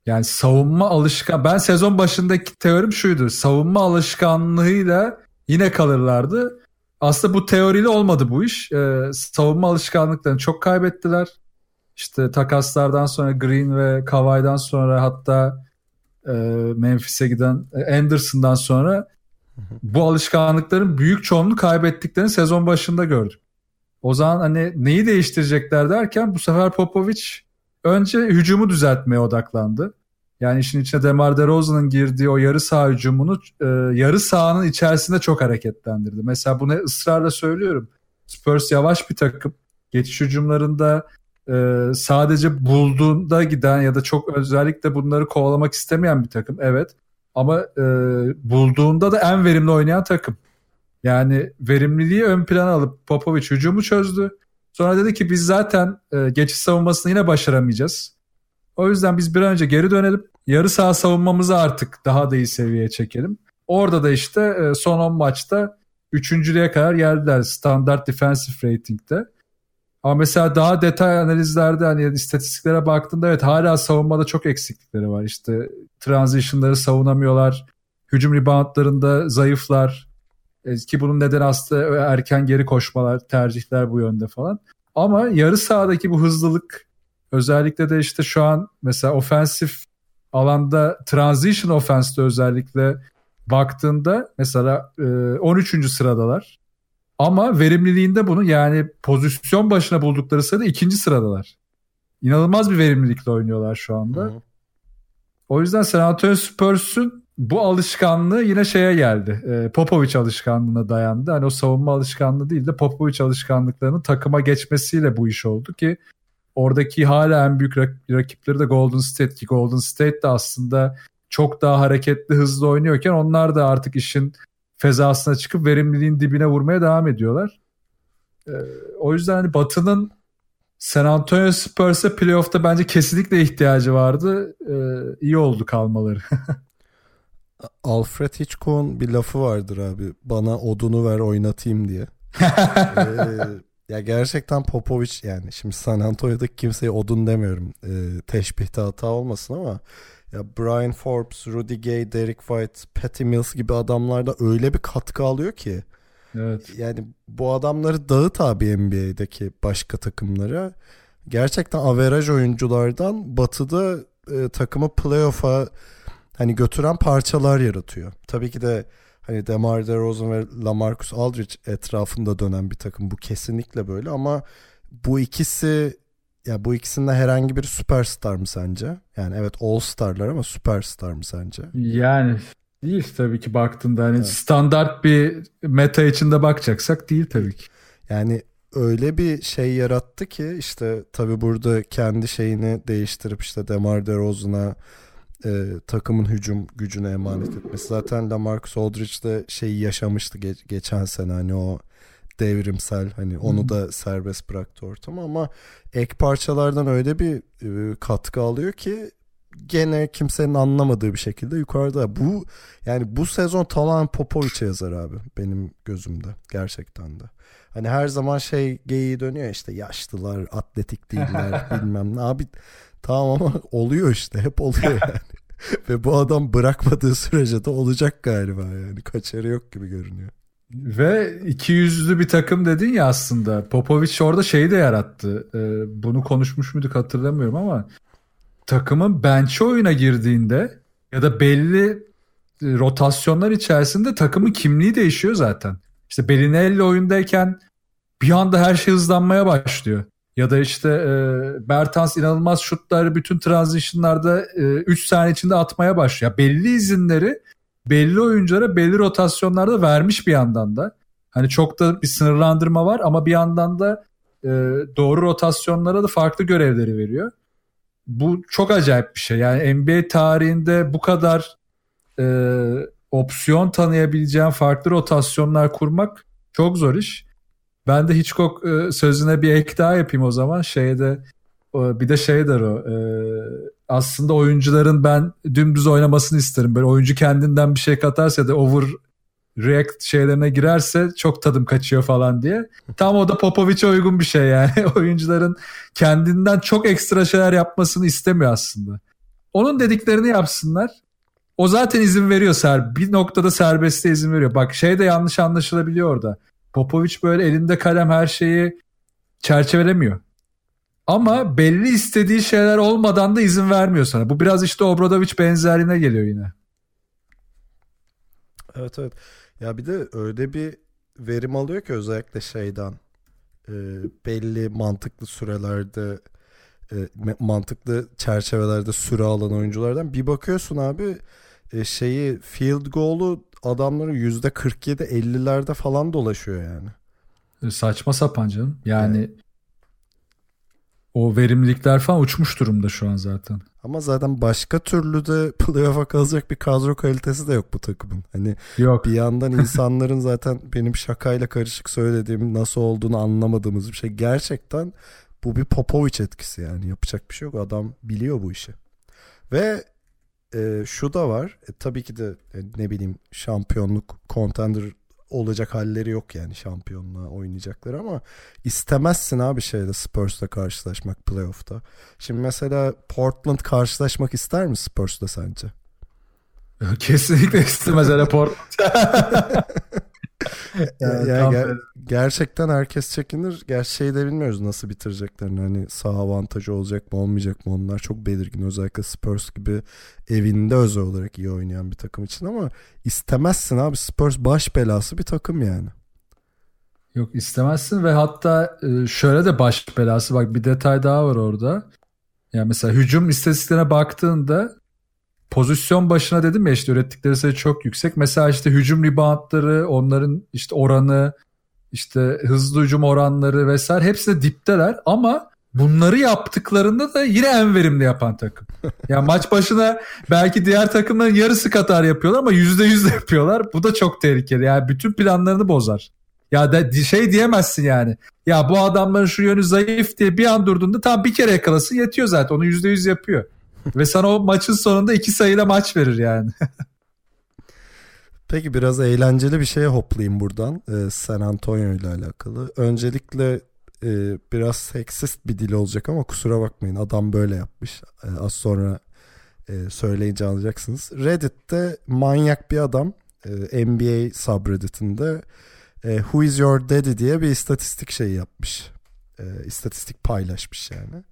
Yani savunma alışkan. Ben sezon başındaki teorim şuydu. Savunma alışkanlığıyla yine kalırlardı. Aslında bu teoriyle olmadı bu iş. E, savunma alışkanlıklarını çok kaybettiler. İşte takaslardan sonra Green ve Kawhi'dan sonra hatta e, Memphis'e giden e, Anderson'dan sonra bu alışkanlıkların büyük çoğunluğunu kaybettiklerini sezon başında gördük. O zaman hani neyi değiştirecekler derken bu sefer Popovic önce hücumu düzeltmeye odaklandı. Yani işin içine Demar DeRozan'ın girdiği o yarı saha hücumunu e, yarı sahanın içerisinde çok hareketlendirdi. Mesela bunu ısrarla söylüyorum. Spurs yavaş bir takım. Geçiş hücumlarında e, sadece bulduğunda giden ya da çok özellikle bunları kovalamak istemeyen bir takım. Evet. Ama e, bulduğunda da en verimli oynayan takım. Yani verimliliği ön plana alıp Popovic hücumu çözdü. Sonra dedi ki biz zaten e, geçiş savunmasını yine başaramayacağız. O yüzden biz bir an önce geri dönelim. Yarı saha savunmamızı artık daha da iyi seviyeye çekelim. Orada da işte e, son 10 maçta üçüncülüğe kadar geldiler standart defensive rating'de. Ama mesela daha detay analizlerde hani istatistiklere baktığında evet hala savunmada çok eksiklikleri var. İşte transition'ları savunamıyorlar. Hücum reboundlarında zayıflar. E, ki bunun nedeni aslında erken geri koşmalar, tercihler bu yönde falan. Ama yarı sahadaki bu hızlılık özellikle de işte şu an mesela ofensif alanda transition offense'de özellikle baktığında mesela e, 13. sıradalar. Ama verimliliğinde bunu yani pozisyon başına buldukları sırada ikinci sıradalar. İnanılmaz bir verimlilikle oynuyorlar şu anda. Hı hı. O yüzden San Antonio Spurs'un bu alışkanlığı yine şeye geldi. E, Popovic alışkanlığına dayandı. Hani o savunma alışkanlığı değil de Popovic alışkanlıklarının takıma geçmesiyle bu iş oldu ki oradaki hala en büyük rak- rakipleri de Golden State ki Golden State de aslında çok daha hareketli hızlı oynuyorken onlar da artık işin fezasına çıkıp verimliliğin dibine vurmaya devam ediyorlar. Ee, o yüzden hani Batı'nın San Antonio Spurs'a playoff'ta bence kesinlikle ihtiyacı vardı. Ee, iyi oldu kalmaları. <laughs> Alfred Hitchcock'un bir lafı vardır abi. Bana odunu ver oynatayım diye. <laughs> Ee, Ya gerçekten Popovic yani şimdi San Antonio'daki kimseye odun demiyorum. E, teşbihte hata olmasın ama ya Brian Forbes, Rudy Gay, Derek White, Patty Mills gibi adamlar da öyle bir katkı alıyor ki. Evet. Yani bu adamları dağıt abi NBA'deki başka takımlara. Gerçekten averaj oyunculardan batıda e, takımı playoff'a hani götüren parçalar yaratıyor. Tabii ki de hani DeMar DeRozan ve LaMarcus Aldridge etrafında dönen bir takım bu kesinlikle böyle ama bu ikisi ya bu ikisinde herhangi bir süperstar mı sence? Yani evet all starlar ama süperstar mı sence? Yani değil tabii ki baktığında hani evet. standart bir meta içinde bakacaksak değil tabii ki. Yani öyle bir şey yarattı ki işte tabii burada kendi şeyini değiştirip işte DeMar DeRozan'a e, takımın hücum gücüne emanet etmesi. Zaten LaMarcus Aldridge de şeyi yaşamıştı ge- geçen sene hani o devrimsel hani onu hmm. da serbest bıraktı ortam ama ek parçalardan öyle bir e, katkı alıyor ki gene kimsenin anlamadığı bir şekilde yukarıda. Bu yani bu sezon tamamen Popovic'e yazar abi benim gözümde gerçekten de. Hani her zaman şey geyiği dönüyor işte yaşlılar, atletik değiller <laughs> bilmem ne. Abi tamam ama <laughs> oluyor işte hep oluyor <laughs> yani. Ve bu adam bırakmadığı sürece de olacak galiba yani. Kaçarı yok gibi görünüyor. Ve iki yüzlü bir takım dedin ya aslında. Popovic orada şeyi de yarattı. Ee, bunu konuşmuş muyduk hatırlamıyorum ama takımın bench oyuna girdiğinde ya da belli e, rotasyonlar içerisinde takımın kimliği değişiyor zaten. İşte Belinelli oyundayken bir anda her şey hızlanmaya başlıyor. Ya da işte e, Bertans inanılmaz şutları bütün transitionlarda 3 e, saniye içinde atmaya başlıyor. Belli izinleri belli oyunculara belli rotasyonlarda vermiş bir yandan da. Hani çok da bir sınırlandırma var ama bir yandan da e, doğru rotasyonlara da farklı görevleri veriyor. Bu çok acayip bir şey. Yani NBA tarihinde bu kadar e, opsiyon tanıyabileceğin farklı rotasyonlar kurmak çok zor iş. Ben de Hitchcock e, sözüne bir ek daha yapayım o zaman. Şeyde bir de şey der o. E, aslında oyuncuların ben dümdüz oynamasını isterim. Böyle oyuncu kendinden bir şey katarsa da over react şeylerine girerse çok tadım kaçıyor falan diye. Tam o da Popovic'e uygun bir şey yani. <laughs> Oyuncuların kendinden çok ekstra şeyler yapmasını istemiyor aslında. Onun dediklerini yapsınlar. O zaten izin veriyor ser. Bir noktada serbestliğe izin veriyor. Bak şey de yanlış anlaşılabiliyor orada. Popovic böyle elinde kalem her şeyi çerçevelemiyor. Ama belli istediği şeyler olmadan da izin vermiyor sana. Bu biraz işte Obradovic benzerliğine geliyor yine. Evet evet. Ya bir de öyle bir verim alıyor ki özellikle şeyden e, belli mantıklı sürelerde e, mantıklı çerçevelerde süre alan oyunculardan bir bakıyorsun abi e, şeyi field goal'u adamların yüzde 47 50'lerde falan dolaşıyor yani. E, saçma sapan canım. Yani evet. o verimlilikler falan uçmuş durumda şu an zaten. Ama zaten başka türlü de <laughs> playoff'a kalacak bir kadro kalitesi de yok bu takımın. Hani yok. bir yandan <laughs> insanların zaten benim şakayla karışık söylediğim nasıl olduğunu anlamadığımız bir şey. Gerçekten bu bir Popovic etkisi yani yapacak bir şey yok. Adam biliyor bu işi. Ve e, şu da var. E, tabii ki de e, ne bileyim şampiyonluk contender olacak halleri yok yani şampiyonluğa oynayacaklar ama istemezsin abi şeyde Spurs'la karşılaşmak playoff'ta. Şimdi mesela Portland karşılaşmak ister mi Spurs'la sence? Kesinlikle istemez hele Portland. <laughs> <laughs> yani, yani ger- gerçekten herkes çekinir. Gerçi şeyi de bilmiyoruz nasıl bitireceklerini. Hani sağ avantajı olacak mı olmayacak mı onlar çok belirgin. Özellikle Spurs gibi evinde özel olarak iyi oynayan bir takım için ama istemezsin abi. Spurs baş belası bir takım yani. Yok istemezsin ve hatta e, şöyle de baş belası bak bir detay daha var orada. Yani mesela hücum istatistiklerine baktığında pozisyon başına dedim ya işte ürettikleri sayı çok yüksek. Mesela işte hücum reboundları, onların işte oranı, işte hızlı hücum oranları vesaire hepsi de dipteler ama bunları yaptıklarında da yine en verimli yapan takım. <laughs> Yani maç başına belki diğer takımların yarısı kadar yapıyorlar ama yüzde yüz yapıyorlar. Bu da çok tehlikeli. Yani bütün planlarını bozar. Ya da şey diyemezsin yani. Ya bu adamların şu yönü zayıf diye bir an durduğunda tam bir kere yakalasın yetiyor zaten. Onu yüzde yüz yapıyor. Ve sana o maçın sonunda iki sayıyla maç verir yani. <laughs> Peki biraz eğlenceli bir şeye hoplayayım buradan. Ee, San Antonio ile alakalı. Öncelikle e, biraz seksist bir dil olacak ama kusura bakmayın adam böyle yapmış. E, az sonra e, söyleyince anlayacaksınız. Reddit'te manyak bir adam e, NBA subredditinde e, Who is your daddy diye bir istatistik şey yapmış. E, istatistik paylaşmış yani.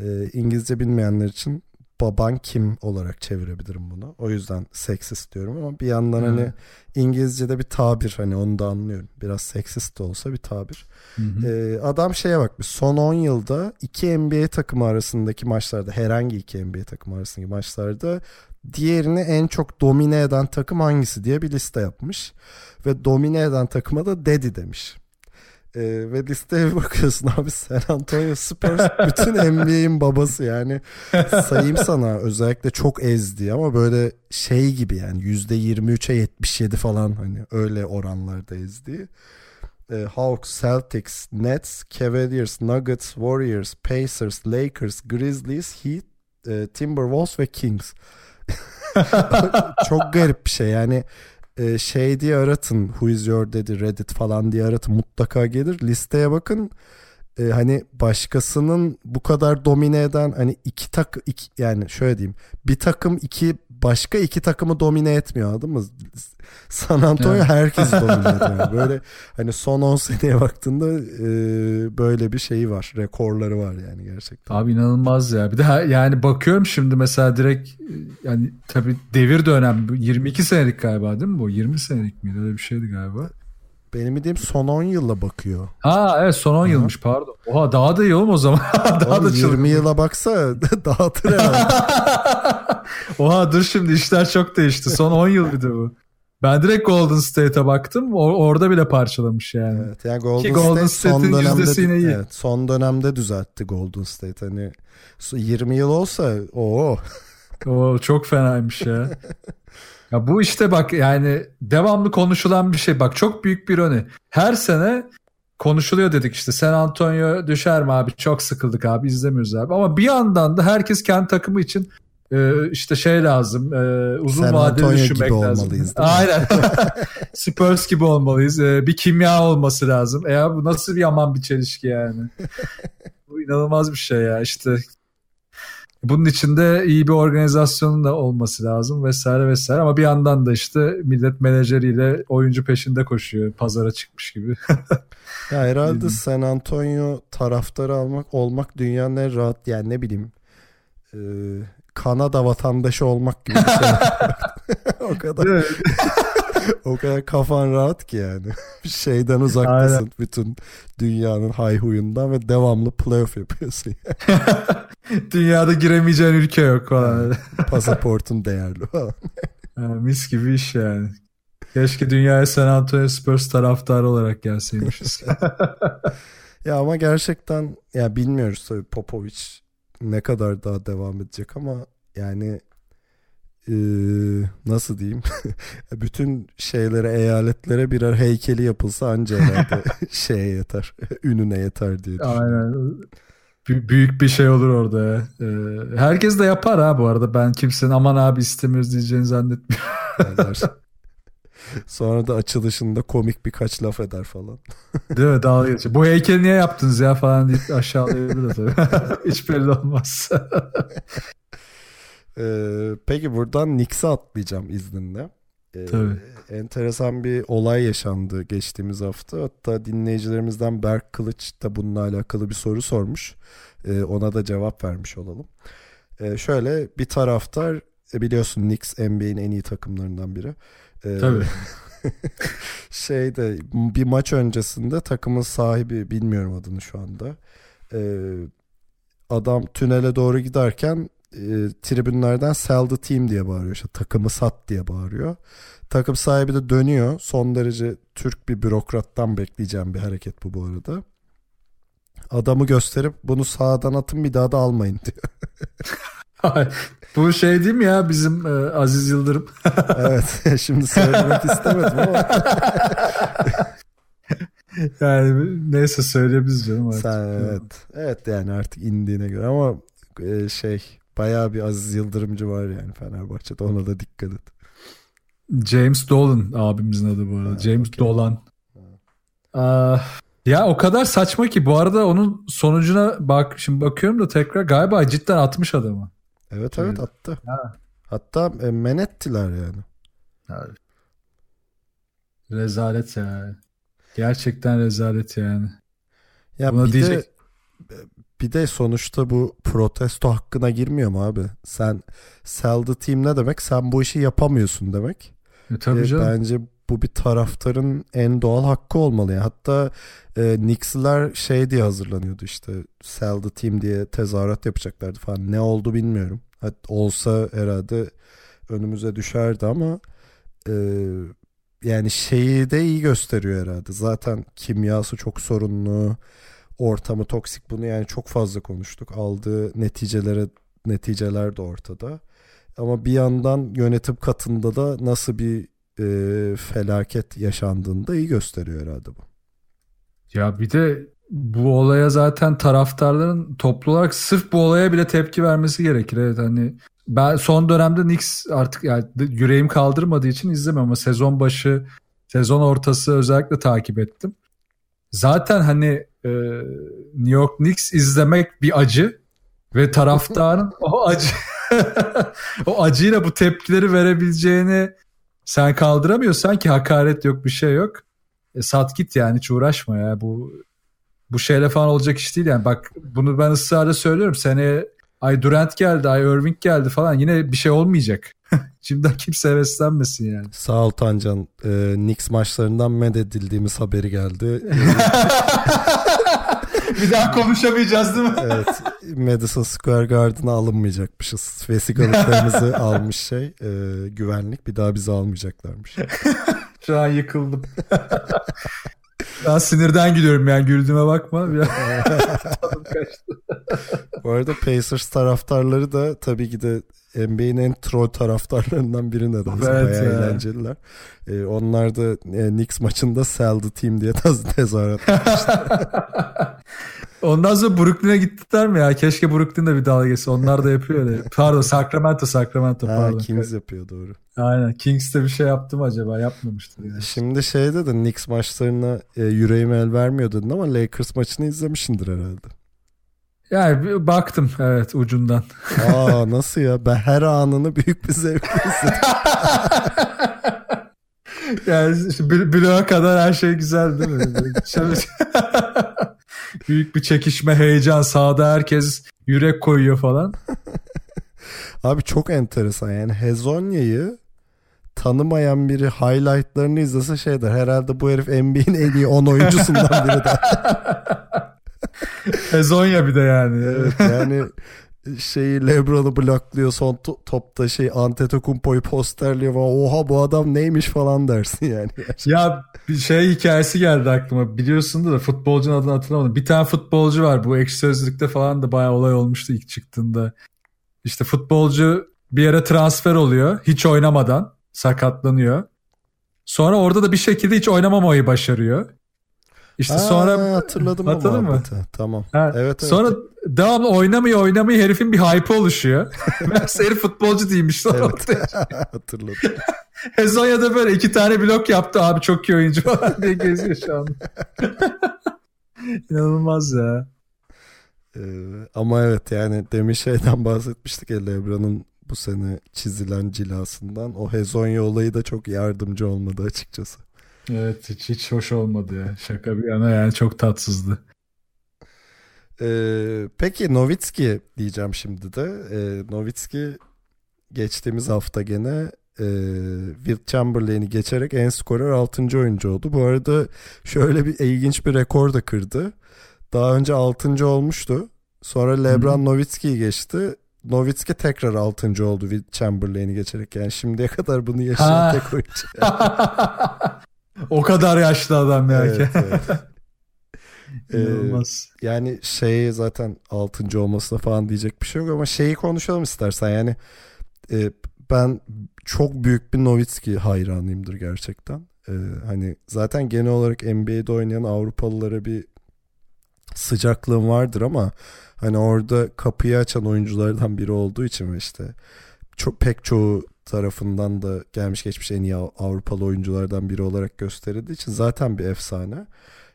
E, İngilizce bilmeyenler için baban kim olarak çevirebilirim bunu. O yüzden seksist diyorum ama bir yandan Hı. hani İngilizce'de bir tabir hani onu da anlıyorum. Biraz seksist de olsa bir tabir. Hı. Ee, adam şeye bakmış. Son 10 yılda iki NBA takımı arasındaki maçlarda herhangi iki NBA takımı arasındaki maçlarda diğerini en çok domine eden takım hangisi diye bir liste yapmış. Ve domine eden takıma da Daddy demiş. Ee, ve listeye bakıyorsun abi San Antonio Spurs bütün NBA'in babası yani sayayım sana özellikle çok ezdi ama böyle şey gibi yani %23'e 77 falan hani öyle oranlarda ezdi. Ee, Hawks, Celtics, Nets, Cavaliers, Nuggets, Warriors, Pacers, Lakers, Grizzlies, Heat, e, Timberwolves ve Kings. <laughs> Çok garip bir şey yani e, şey diye aratın Who is your daddy? Reddit falan diye aratın mutlaka gelir. Listeye bakın. E, hani başkasının bu kadar domine eden hani iki tak iki, yani şöyle diyeyim bir takım iki başka iki takımı domine etmiyor anladın mı? San Antonio Evet. herkes domine <laughs> ediyor. Böyle hani son 10 seneye baktığında e, böyle bir şeyi var. Rekorları var yani gerçekten. Abi inanılmaz ya. Bir de ha- yani bakıyorum şimdi mesela direkt yani tabii devir dönem 22 senelik galiba değil mi bu? 20 senelik miydi? Öyle bir şeydi galiba. Benim bildiğim son 10 yılla bakıyor. Ha evet son 10 yılmış pardon. Oha daha da iyi oğlum o zaman. <laughs> daha Oğlum da çılgın. 20 yıla baksa <laughs> dağıtır herhalde. <laughs> Oha dur şimdi işler çok değişti. Son 10 yıl bir de bu. Ben direkt Golden State'e baktım. O- orada bile parçalamış yani. Evet, yani Golden, Ki Golden State son dönemde yine iyi. evet, son dönemde düzeltti Golden State. Hani su- 20 yıl olsa o O çok fenaymış ya. Ya bu işte bak yani devamlı konuşulan bir şey. Bak çok büyük bir önü. Her sene konuşuluyor dedik işte San Antonio düşer mi abi çok sıkıldık abi izlemiyoruz abi. Ama bir yandan da herkes kendi takımı için e, işte şey lazım e, uzun San vadeli Antonio düşünmek gibi lazım. olmalıyız? Aynen. <laughs> Spurs gibi olmalıyız. E, bir kimya olması lazım. E ya bu nasıl bir yaman bir çelişki yani. bu inanılmaz bir şey ya işte bunun içinde iyi bir organizasyonun da olması lazım vesaire vesaire ama bir yandan da işte millet menajeriyle oyuncu peşinde koşuyor pazara çıkmış gibi. <laughs> ya herhalde. San Antonio taraftarı almak olmak dünyanın en rahat yani ne bileyim e, Kanada vatandaşı olmak gibi bir şey. <laughs> <laughs> o kadar o kadar kafan rahat ki yani. <laughs> Şeyden uzaktasın bütün dünyanın hayhuyundan ve devamlı playoff yapıyorsun. <laughs> Dünyada giremeyeceğin ülke yok falan. Pasaportun değerli falan. <laughs> Ha, mis gibi iş yani. Keşke dünyaya San Antonio Spurs taraftarı olarak gelseymişiz. Ya ama gerçekten ya bilmiyoruz tabii Popovic ne kadar daha devam edecek ama yani eee, nasıl diyeyim <laughs> bütün şeylere eyaletlere birer heykeli yapılsa anca herhalde <laughs> <laughs> şeye yeter ününe yeter diye. Aynen. Bü- büyük bir şey olur orada ya. Ee, herkes de yapar ha bu arada. Ben kimsenin aman abi istemiyoruz diyeceğini zannetmiyorum. Sonra da açılışında komik birkaç laf eder falan. Değil mi? Dalga geçiyor. Bu heykeli niye yaptınız ya falan deyip aşağılayabilir tabii. Hiç belli olmaz. Ee, peki buradan Knicks'e atlayacağım izninle. Ee, Tabii. Enteresan bir olay yaşandı geçtiğimiz hafta. Hatta dinleyicilerimizden Berk Kılıç da bununla alakalı bir soru sormuş. Ee, ona da cevap vermiş olalım. Ee, şöyle bir taraftar e, biliyorsun Knicks NBA'in en iyi takımlarından biri. Ee, Tabii. <laughs> şeyde bir maç öncesinde takımın sahibi bilmiyorum adını şu anda. Ee, adam tünele doğru giderken e, tribünlerden sell the team diye bağırıyor. İşte takımı sat diye bağırıyor. Takım sahibi de dönüyor. Son derece Türk bir bürokrattan bekleyeceğim bir hareket bu bu arada. Adamı gösterip bunu sağdan atın bir daha da almayın diyor. Bu şey değil mi ya bizim e, Aziz Yıldırım? <laughs> evet şimdi söylemek istemedim ama <laughs> yani neyse söyleyebiliriz canım artık. sen evet. Evet yani artık indiğine göre ama e, şey bayağı bir Aziz Yıldırımcı var yani Fenerbahçe'de ona da dikkat et. James Dolan abimizin adı bu arada. Ha, James okey. Dolan. Ah, Ya o kadar saçma ki bu arada onun sonucuna bak şimdi bakıyorum da tekrar galiba cidden atmış adamı. Evet evet attı. Ha. Hatta e, men ettiler yani. yani. Rezalet yani. Gerçekten rezalet yani. Ya Buna bir diyecek... de bir de sonuçta bu protesto hakkına girmiyor mu abi? Sen sell the team ne demek? Sen bu işi yapamıyorsun demek. E, tabii e, canım. Bence bu bir taraftarın en doğal hakkı olmalı. Yani. Hatta e, Knicks'ler şey diye hazırlanıyordu işte sell the team diye tezahürat yapacaklardı falan. Ne oldu bilmiyorum. Hatta olsa herhalde önümüze düşerdi ama e, yani şeyi de iyi gösteriyor herhalde. Zaten kimyası çok sorunlu ortamı toksik bunu yani çok fazla konuştuk. Aldığı neticelere neticeler de ortada. Ama bir yandan yönetim katında da nasıl bir e, felaket yaşandığını da iyi gösteriyor herhalde bu. Ya bir de bu olaya zaten taraftarların toplu olarak sırf bu olaya bile tepki vermesi gerekir. Evet hani ben son dönemde Knicks artık yani yüreğim kaldırmadığı için izlemiyorum ama sezon başı, sezon ortası özellikle takip ettim. Zaten hani e, New York Knicks izlemek bir acı ve taraftarın <laughs> o acı <laughs> o acıyla bu tepkileri verebileceğini sen kaldıramıyorsan ki hakaret yok bir şey yok. E, sat git yani hiç uğraşma ya bu bu şeyle falan olacak iş değil yani. Bak bunu ben ısrarla söylüyorum. Seneye ay Durant geldi, ay Irving geldi falan yine bir şey olmayacak. <laughs> Şimdiden kimse heveslenmesin yani. Sağ ol Tancan. Ee, Knicks maçlarından mededildiğimiz haberi geldi. <laughs> bir daha konuşamayacağız değil mi? evet. Madison Square Garden'a alınmayacakmışız. Vesikalıklarımızı <laughs> almış şey. E, güvenlik bir daha bizi almayacaklarmış. Şu an yıkıldım. Ben sinirden gülüyorum yani güldüğüme bakma. <laughs> Bu arada Pacers taraftarları da tabii ki de NBA'nin en troll taraftarlarından biri nedense. Evet Bayağı ya. eğlenceliler. Ee, onlar da e, Knicks maçında sell the team diye tezahürat <laughs> <laughs> Ondan sonra Brooklyn'e gittiler mi ya? Keşke Brooklyn'de bir dalga geçse. Onlar da yapıyor öyle. <laughs> Pardon Sacramento Sacramento pardon. Ha, Kings yapıyor doğru. Aynen. Kings'te bir şey yaptı mı acaba? Yapmamıştır yani. Şimdi şeyde de Knicks maçlarına e, yüreğim el vermiyor dedin ama Lakers maçını izlemişindir herhalde. Yani baktım evet ucundan. Aa nasıl ya? Ben her anını büyük bir zevkle <laughs> yani işte bloğa kadar her şey güzel değil mi? <laughs> büyük bir çekişme, heyecan. Sağda herkes yürek koyuyor falan. Abi çok enteresan yani Hezonya'yı tanımayan biri highlightlarını izlese şey der. Herhalde bu herif NBA'in en iyi 10 oyuncusundan biri der. <laughs> <laughs> Hezonya bir de yani. Evet yani şeyi Lebron'u bloklıyor son to- topta şey Antetokounmpo'yu posterliyor falan. Oha bu adam neymiş falan dersin yani. <laughs> ya bir şey hikayesi geldi aklıma. Biliyorsun da futbolcunun adını hatırlamadım. Bir tane futbolcu var bu ekşi sözlükte falan da bayağı olay olmuştu ilk çıktığında. İşte futbolcu bir yere transfer oluyor hiç oynamadan sakatlanıyor. Sonra orada da bir şekilde hiç oynamamayı başarıyor. İşte Aa, sonra hatırladım Hatırladın mı? Tamam. Ha, evet, sonra evet. devamlı oynamıyor oynamıyor herifin bir hype oluşuyor. <laughs> Meğerse herif futbolcu değilmiş. Evet. <laughs> hatırladım. <laughs> Hezonya'da böyle iki tane blok yaptı abi çok iyi oyuncu falan diye geziyor şu an. İnanılmaz ya. Ee, ama evet yani demin şeyden bahsetmiştik ya Lebron'un bu sene çizilen cilasından. O Hezonya olayı da çok yardımcı olmadı açıkçası. Evet hiç, hiç hoş olmadı ya. Şaka bir yana yani çok tatsızdı. Ee, peki Novitski diyeceğim şimdi de. Ee, Novitski geçtiğimiz hafta gene e, Will Chamberlain'i geçerek en skorer 6. oyuncu oldu. Bu arada şöyle bir ilginç bir rekor da kırdı. Daha önce 6. olmuştu. Sonra LeBron Novitski'yi geçti. Novitski tekrar 6. oldu Will Chamberlain'i geçerek. Yani şimdiye kadar bunu yaşayan tek oyuncu. <laughs> o kadar yaşlı adam ya. Evet, evet. <laughs> İnanılmaz. Ee, yani şey zaten 6. olmasına falan diyecek bir şey yok ama şeyi konuşalım istersen. Yani e, ben çok büyük bir Novitski hayranıyımdır gerçekten. Ee, hani zaten genel olarak NBA'de oynayan Avrupalılara bir sıcaklığım vardır ama hani orada kapıyı açan oyunculardan biri olduğu için işte çok pek çoğu tarafından da gelmiş geçmiş en iyi Avrupalı oyunculardan biri olarak gösterildiği için zaten bir efsane.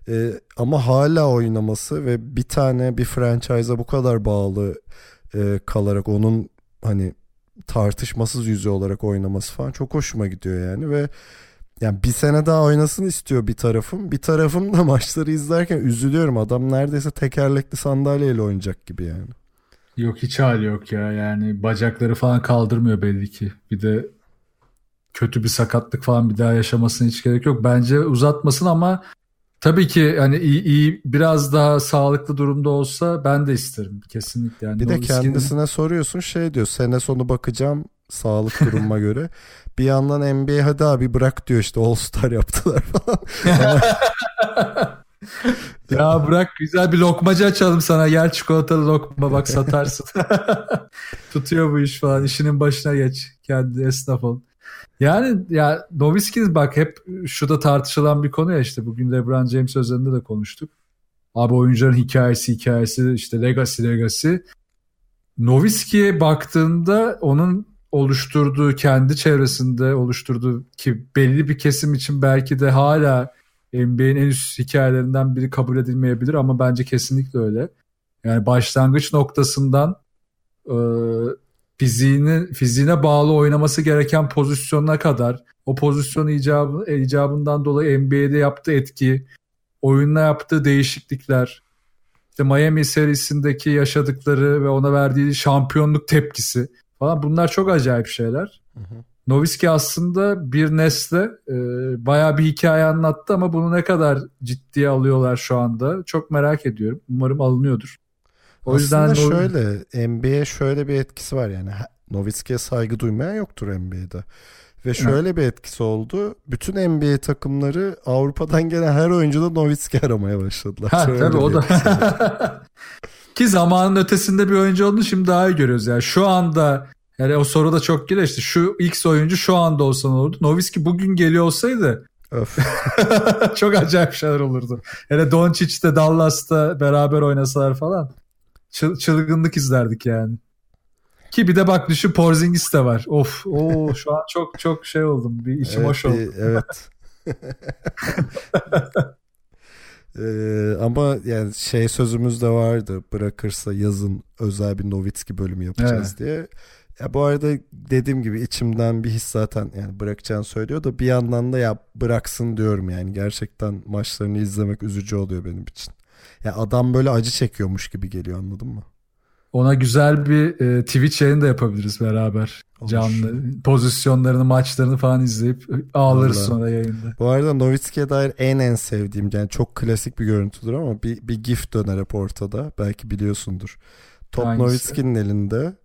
E, ama hala oynaması ve bir tane bir franchise'a bu kadar bağlı e, kalarak onun hani tartışmasız yüzü olarak oynaması falan çok hoşuma gidiyor yani ve yani bir sene daha oynasın istiyor bir tarafım. Bir tarafım da <laughs> maçları izlerken üzülüyorum. Adam neredeyse tekerlekli sandalyeyle oynayacak gibi yani. Yok hiç hali yok ya. Yani bacakları falan kaldırmıyor belli ki. Bir de kötü bir sakatlık falan bir daha yaşamasına hiç gerek yok. Bence uzatmasın ama tabii ki hani iyi, iyi biraz daha sağlıklı durumda olsa ben de isterim kesinlikle. Yani bir de kendisine soruyorsun şey diyor sene sonu bakacağım sağlık durumuma göre. <laughs> Bir yandan NBA hadi abi bırak diyor işte All Star yaptılar <laughs> falan. <laughs> <laughs> ya bırak güzel bir lokmacı açalım sana. Gel çikolatalı lokma bak satarsın. <laughs> Tutuyor bu iş falan. İşinin başına geç. Kendi esnaf ol. Yani ya Nowitzki bak hep şu da tartışılan bir konu ya işte bugün LeBron James özelinde de konuştuk. Abi oyuncuların hikayesi hikayesi işte legacy legacy. Nowitzki'ye baktığında onun oluşturduğu kendi çevresinde oluşturduğu ki belli bir kesim için belki de hala NBA'nin en üst hikayelerinden biri kabul edilmeyebilir ama bence kesinlikle öyle. Yani başlangıç noktasından e, fiziğini fiziğine bağlı oynaması gereken pozisyonuna kadar o pozisyon icabı, icabından dolayı NBA'de yaptığı etki, oyununa yaptığı değişiklikler, işte Miami serisindeki yaşadıkları ve ona verdiği şampiyonluk tepkisi falan bunlar çok acayip şeyler. Hı hı. Noviski aslında bir nesle e, bayağı bir hikaye anlattı ama bunu ne kadar ciddiye alıyorlar şu anda çok merak ediyorum. Umarım alınıyordur. O Aslında yüzden şöyle NBA'ye şöyle bir etkisi var yani Nowitzki'ye saygı duymayan yoktur NBA'de. Ve şöyle evet. bir etkisi oldu. Bütün NBA takımları Avrupa'dan gelen her oyuncuda Nowitzki aramaya başladılar. Ha, tabii o da. <laughs> Ki zamanın ötesinde bir oyuncu olduğunu şimdi daha iyi görüyoruz. Yani şu anda yani o soru da çok işte şu X oyuncu şu anda olsa ne olurdu? Nowitzki bugün geliyor olsaydı <laughs> çok acayip şeyler olurdu. Hele Doncic de Dallas'ta beraber oynasalar falan. Çıl, çılgınlık izlerdik yani. Ki bir de bak düşün Porzingis de var. Of o şu an çok çok şey oldum. Bir içim evet, hoş oldu. evet. <laughs> ee, ama yani şey sözümüz de vardı. Bırakırsa yazın özel bir Novitski bölümü yapacağız evet. diye. Ya bu arada dediğim gibi içimden bir his zaten yani bırakacağını söylüyor da bir yandan da ya bıraksın diyorum yani gerçekten maçlarını izlemek üzücü oluyor benim için. Ya adam böyle acı çekiyormuş gibi geliyor anladın mı? Ona güzel bir e, Twitch yayını da yapabiliriz beraber. Olur. Canlı pozisyonlarını, maçlarını falan izleyip ağlarız Vallahi. sonra yayında. Bu arada Novitski'ye dair en en sevdiğim yani çok klasik bir görüntüdür ama bir, bir gif döner hep ortada. Belki biliyorsundur. Top Novitski'nin elinde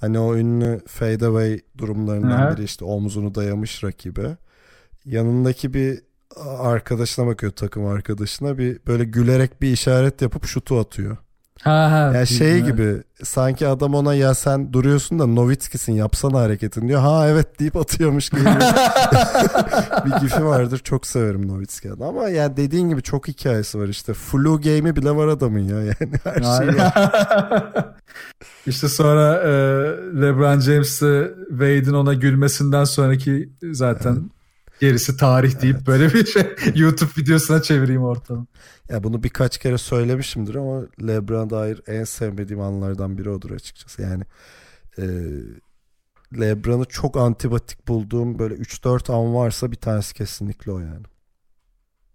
hani o ünlü fade away durumlarından biri işte omzunu dayamış rakibe. Yanındaki bir arkadaşına bakıyor takım arkadaşına bir böyle gülerek bir işaret yapıp şutu atıyor. Ha ha. Ya şey gibi sanki adam ona ya sen duruyorsun da Novitski'sin yapsana hareketini diyor. Ha evet deyip atıyormuş gibi. bir <laughs> gifi vardır. Çok severim Novitski'yi. Ama ya dediğin gibi çok hikayesi var işte. Flu game'i bile var adamın ya. Yani her şey var. <laughs> işte sonra e, LeBron James'e Wade'in ona gülmesinden sonraki zaten gerisi tarih deyip evet. böyle bir şey <laughs> YouTube videosuna çevireyim ortamı. Ya bunu birkaç kere söylemişimdir ama LeBron'a dair en sevmediğim anlardan biri odur açıkçası. Yani e, LeBron'u çok antipatik bulduğum böyle 3-4 an varsa bir tanesi kesinlikle o yani.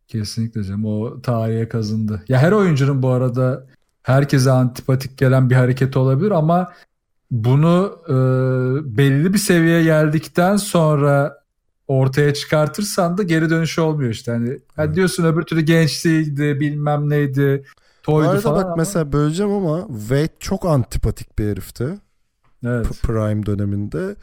Kesinlikle canım o tarihe kazındı. Ya her oyuncunun bu arada herkese antipatik gelen bir hareket olabilir ama bunu e, belli bir seviyeye geldikten sonra ortaya çıkartırsan da geri dönüşü olmuyor işte. Hani evet. diyorsun öbür türlü gençliğiydi bilmem neydi toydu Bu arada falan bak ama... mesela böleceğim ama Wade çok antipatik bir herifti. Evet. Prime döneminde.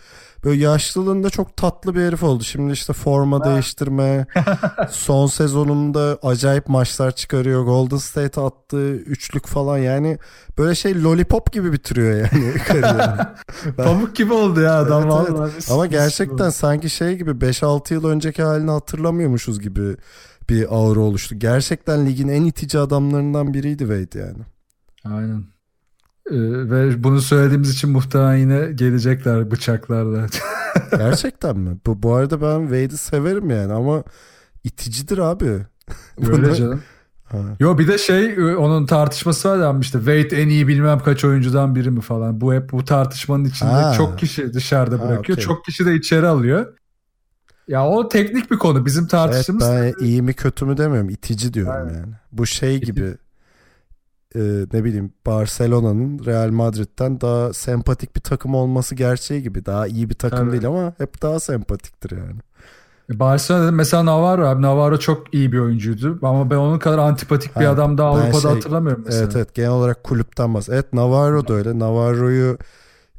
Böyle yaşlılığında çok tatlı bir herif oldu. Şimdi işte forma değiştirme. <laughs> son sezonunda acayip maçlar çıkarıyor. Golden State attığı üçlük falan yani böyle şey lollipop gibi bitiriyor yani <laughs> ben... <laughs> Pamuk gibi oldu ya adam evet. Evet. Ama gerçekten sanki şey gibi 5-6 yıl önceki halini hatırlamıyormuşuz gibi bir aura oluştu. Gerçekten ligin en itici adamlarından biriydi Wade yani. Aynen. Ee, ve bunu söylediğimiz için muhtemelen yine gelecekler bıçaklarla. <laughs> Gerçekten mi? Bu, bu arada ben Wade'i severim yani ama iticidir abi. Öyle canım. Ha. Yo bir de şey onun tartışması var işte Wade en iyi bilmem kaç oyuncudan biri mi falan. Bu hep bu tartışmanın içinde Ha. çok kişi dışarıda Ha, bırakıyor. okey. Çok kişi de içeri alıyor. Ya o teknik bir konu. Bizim Evet tartıştığımız ben iyi mi kötü mü demiyorum. itici diyorum yani. Bu şey gibi e, ne bileyim Barcelona'nın Real Madrid'den daha sempatik bir takım olması gerçeği gibi. Daha iyi bir takım Tabii. değil ama hep daha sempatiktir yani. Barcelona'da mesela Navarro abi. Navarro çok iyi bir oyuncuydu. Ama ben onun kadar antipatik bir Ha, adam daha Avrupa'da şey- hatırlamıyorum mesela. Evet evet genel olarak kulüpten bahs. Evet Navarro da öyle. Navarro'yu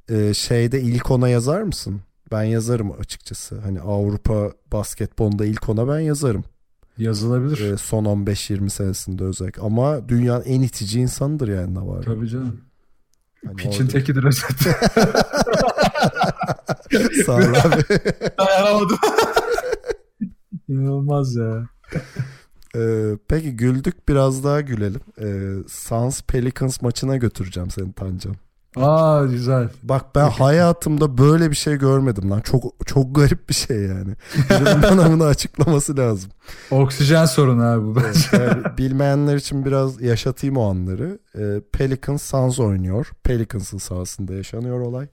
e, şeyde ilk ona yazar mısın? Ben yazarım açıkçası. Hani Avrupa basketbolunda ilk ona ben yazarım. Yazılabilir. E, son 15-20 senesinde özellikle. Ama dünyanın en itici insanıdır yani Navarro. Tabii canım. Hani Piçin orada- tekidir özetle. <laughs> Sağ ol abi. <laughs> Dayanamadım. <laughs> İnanılmaz ya. Ee, peki güldük biraz daha gülelim. Ee, Suns Pelicans maçına götüreceğim seni Tancan. Aa güzel. Bak ben hayatımda böyle bir şey görmedim lan. Çok çok garip bir şey yani. Bana bunu açıklaması lazım. Oksijen sorunu abi bu bence. Yani bilmeyenler için biraz yaşatayım o anları. Ee, Pelicans Suns oynuyor. Pelicans'ın sahasında yaşanıyor olay.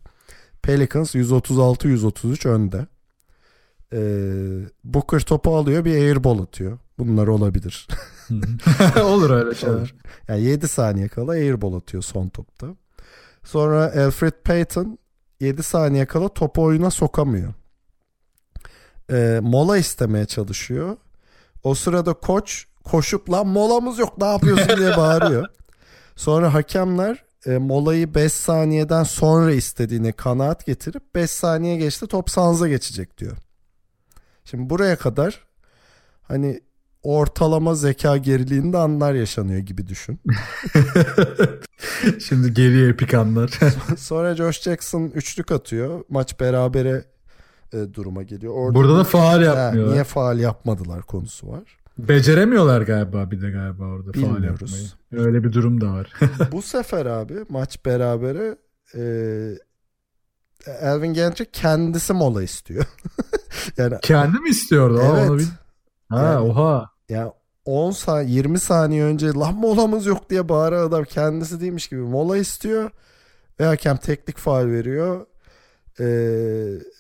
Pelicans 136-133 önde. Ee, Booker topu alıyor bir airball atıyor. Bunlar olabilir. <laughs> Olur öyle şeyler. Yani 7 saniye kala airball atıyor son topta. Sonra Alfred Payton 7 saniye kala topu oyuna sokamıyor. Ee, mola istemeye çalışıyor. O sırada koç koşup lan molamız yok ne yapıyorsun diye bağırıyor. <laughs> Sonra hakemler e, molayı 5 saniyeden sonra istediğine kanaat getirip 5 saniye geçti top Suns'a geçecek diyor. Şimdi buraya kadar hani ortalama zeka geriliğinde anlar yaşanıyor gibi düşün. <laughs> Şimdi geliyor epik anlar. <laughs> Sonra Josh Jackson üçlük atıyor. Maç berabere e, duruma geliyor. Orada Burada da faal Ha, yapmıyorlar. niye faal yapmadılar konusu var. Beceremiyorlar galiba bir de galiba orada faal Bilmiyoruz. yapmayı. Öyle bir durum da var. <laughs> Bu sefer abi maç berabere e, Elvin Gentry kendisi mola istiyor. yani Kendi mi istiyordu? Evet. onu Ha Yani- oha. ya 10 saniye 20 saniye önce lan molamız yok diye bağıran adam kendisi değilmiş gibi mola istiyor. Ve hakem teknik faal veriyor. Ee,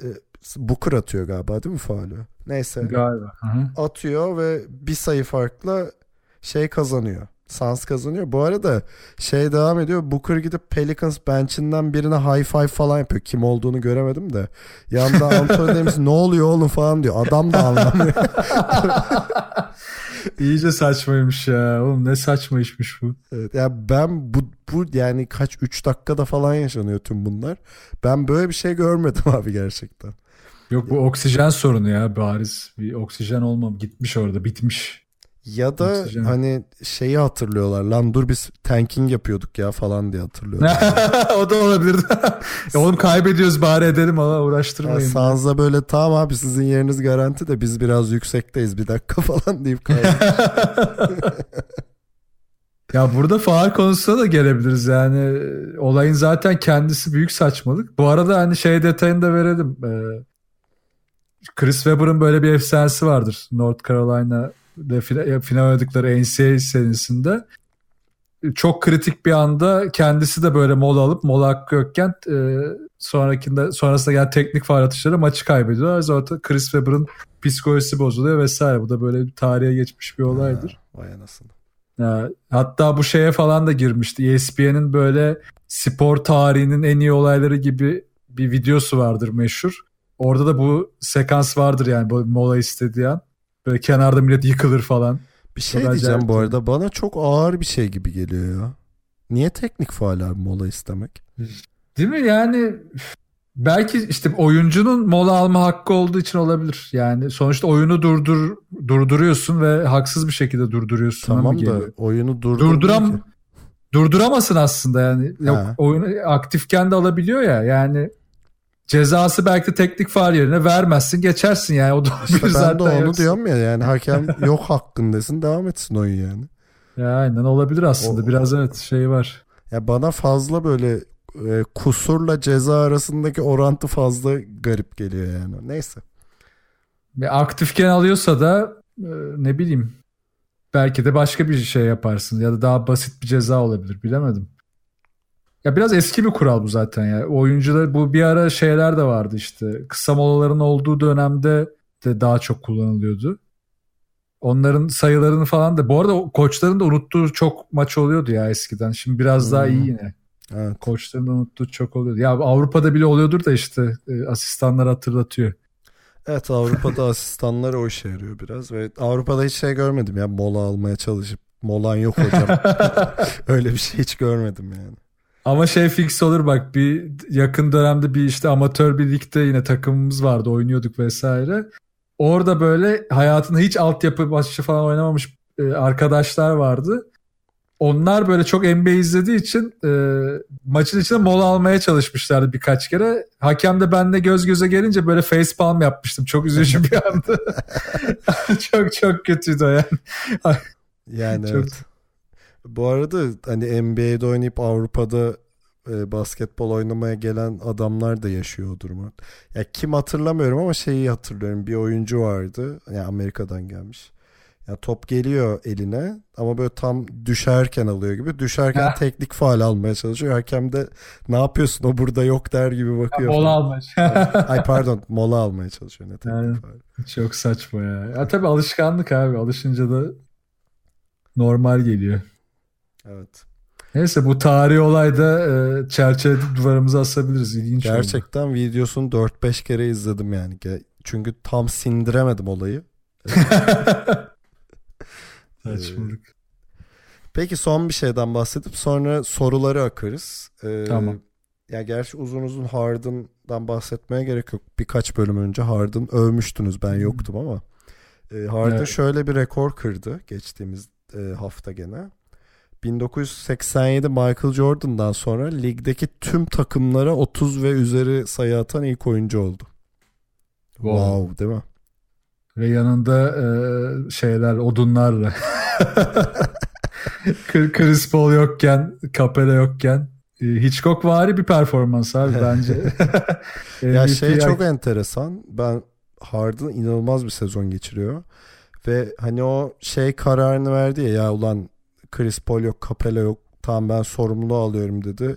e, Booker atıyor galiba değil mi faulü? Neyse. Galiba. Hı hı. atıyor ve bir sayı farkla şey kazanıyor. Suns kazanıyor. Bu arada şey devam ediyor. Booker gidip Pelicans bench'inden birine high five falan yapıyor. Kim olduğunu göremedim de. Yanda <laughs> Anthony Davis ne oluyor oğlum falan diyor. Adam da anlamıyor. <laughs> İyice saçmaymış ya. Oğlum ne saçma işmiş bu. evet, ya ben bu, bu yani kaç 3 dakikada falan yaşanıyor tüm bunlar. Ben böyle bir şey görmedim <laughs> abi gerçekten. Yok bu oksijen sorunu ya bariz. Bir oksijen olmam gitmiş orada bitmiş. Ya da Oksijen. hani şeyi hatırlıyorlar. Lan dur biz tanking yapıyorduk ya falan diye hatırlıyorlar. <laughs> o da olabilirdi. Ya Oğlum kaybediyoruz bari edelim ama uğraştırmayın. Sanz'a böyle tamam abi sizin yeriniz garanti de biz biraz yüksekteyiz bir dakika <laughs> falan deyip. <laughs> Ya burada faal konusuna da gelebiliriz yani olayın zaten kendisi büyük saçmalık. Bu arada hani şey detayını da verelim. Ee, Chris Webber'ın böyle bir efsanesi vardır. North Carolina'da final, final oynadıkları NCAA serisinde. Çok kritik bir anda kendisi de böyle mola alıp mola hakkı yokken e, sonrakinde sonrasında gelen teknik faal atışları maçı kaybediyorlar. Zaten Chris Webber'ın psikolojisi bozuluyor vesaire. Bu da böyle tarihe geçmiş bir olaydır. Vay anasını. Ya, hatta bu şeye falan da girmişti. E ESPN'in böyle spor tarihinin en iyi olayları gibi bir videosu vardır meşhur. Orada da bu sekans vardır yani bu mola istediği an. Böyle kenarda millet yıkılır falan. Bir şey Çok diyeceğim bu arada bana çok ağır bir şey gibi geliyor ya. Niye teknik faal abi mola istemek? Değil mi yani belki işte oyuncunun mola alma hakkı olduğu için olabilir. Yani sonuçta oyunu durdur durduruyorsun ve haksız bir şekilde durduruyorsun. Tamam da oyunu durdur. Durduram durduramasın aslında yani. Yok oyunu aktifken de alabiliyor ya. Yani cezası belki de teknik faal yerine vermezsin geçersin yani. O da İşte ben de zaten onu yoksa. diyorum ya yani hakem <laughs> yok hakkın desin devam etsin oyun yani. Ya aynen olabilir aslında. O- Biraz evet şey var. Ya bana fazla böyle e, kusurla ceza arasındaki orantı fazla garip geliyor yani. Neyse. Ve aktifken alıyorsa da e, ne bileyim belki de başka bir şey yaparsın ya da daha basit bir ceza olabilir bilemedim. Ya biraz eski bir kural bu zaten ya. Oyuncular bu bir ara şeyler de vardı işte. Kısa molaların olduğu dönemde de daha çok kullanılıyordu. Onların sayılarını falan da bu arada koçların da unuttuğu çok maç oluyordu ya eskiden. Şimdi biraz daha iyi yine. Evet. Koçların da unuttuğu çok oluyordu. Ya Avrupa'da bile oluyordur da işte e, asistanlar hatırlatıyor. Evet Avrupa'da <laughs> asistanlar o işe yarıyor biraz ve Avrupa'da hiç şey görmedim ya mola almaya çalışıp molan yok hocam. <laughs> Öyle bir şey hiç görmedim yani. Ama şey fix olur bak bir yakın dönemde bir işte amatör bir ligde yine takımımız vardı oynuyorduk vesaire. Orada böyle hayatında hiç altyapı maçı falan oynamamış e, arkadaşlar vardı. Onlar böyle çok NBA izlediği için e, maçın içinde mola almaya çalışmışlardı birkaç kere. Hakem de benle göz göze gelince böyle face palm yapmıştım. Çok üzücü bir andı. <laughs> <laughs> çok çok kötüydü yani. Yani Çok- evet. Bu arada hani NBA'de oynayıp Avrupa'da e, basketbol oynamaya gelen adamlar da yaşıyor o durumu. Ya kim hatırlamıyorum ama şeyi hatırlıyorum. Bir oyuncu vardı. Yani Amerika'dan gelmiş. Ya top geliyor eline ama böyle tam düşerken alıyor gibi. Düşerken Ha. teknik faal almaya çalışıyor. Hakem de ne yapıyorsun o burada yok der gibi bakıyor. Mola falan. almış. Ay pardon mola almaya çalışıyor ne teknik Yani. faal. Çok saçma ya. Ya tabii alışkanlık abi. Alışınca da normal geliyor. Evet. Neyse bu tarihi olayda e, çerçeve duvarımıza asabiliriz. İlginç oldu. Gerçekten videosunu 4-5 kere izledim yani. Çünkü tam sindiremedim olayı. <laughs> Saçmalık. Peki son bir şeyden bahsedip sonra soruları akarız. Ee, Tamam. Ya gerçi uzun uzun Harden'dan bahsetmeye gerek yok. Birkaç bölüm önce Harden övmüştünüz ben yoktum ama. Ee, Harden Evet. şöyle bir rekor kırdı geçtiğimiz e, hafta gene. 1987 Michael Jordan'dan sonra ligdeki tüm takımlara 30 ve üzeri sayı atan ilk oyuncu oldu. Wow. Wow, değil mi? Ve yanında e, şeyler odunlarla. <laughs> Chris Paul yokken, Capela yokken e, Hitchcock vari bir performans abi bence. <laughs> <laughs> Ya MVP şey çok enteresan. Ben Harden inanılmaz bir sezon geçiriyor. Ve hani o şey kararını verdi ya ya ulan Chris Paul yok Capella yok tamam ben sorumluluğu alıyorum dedi.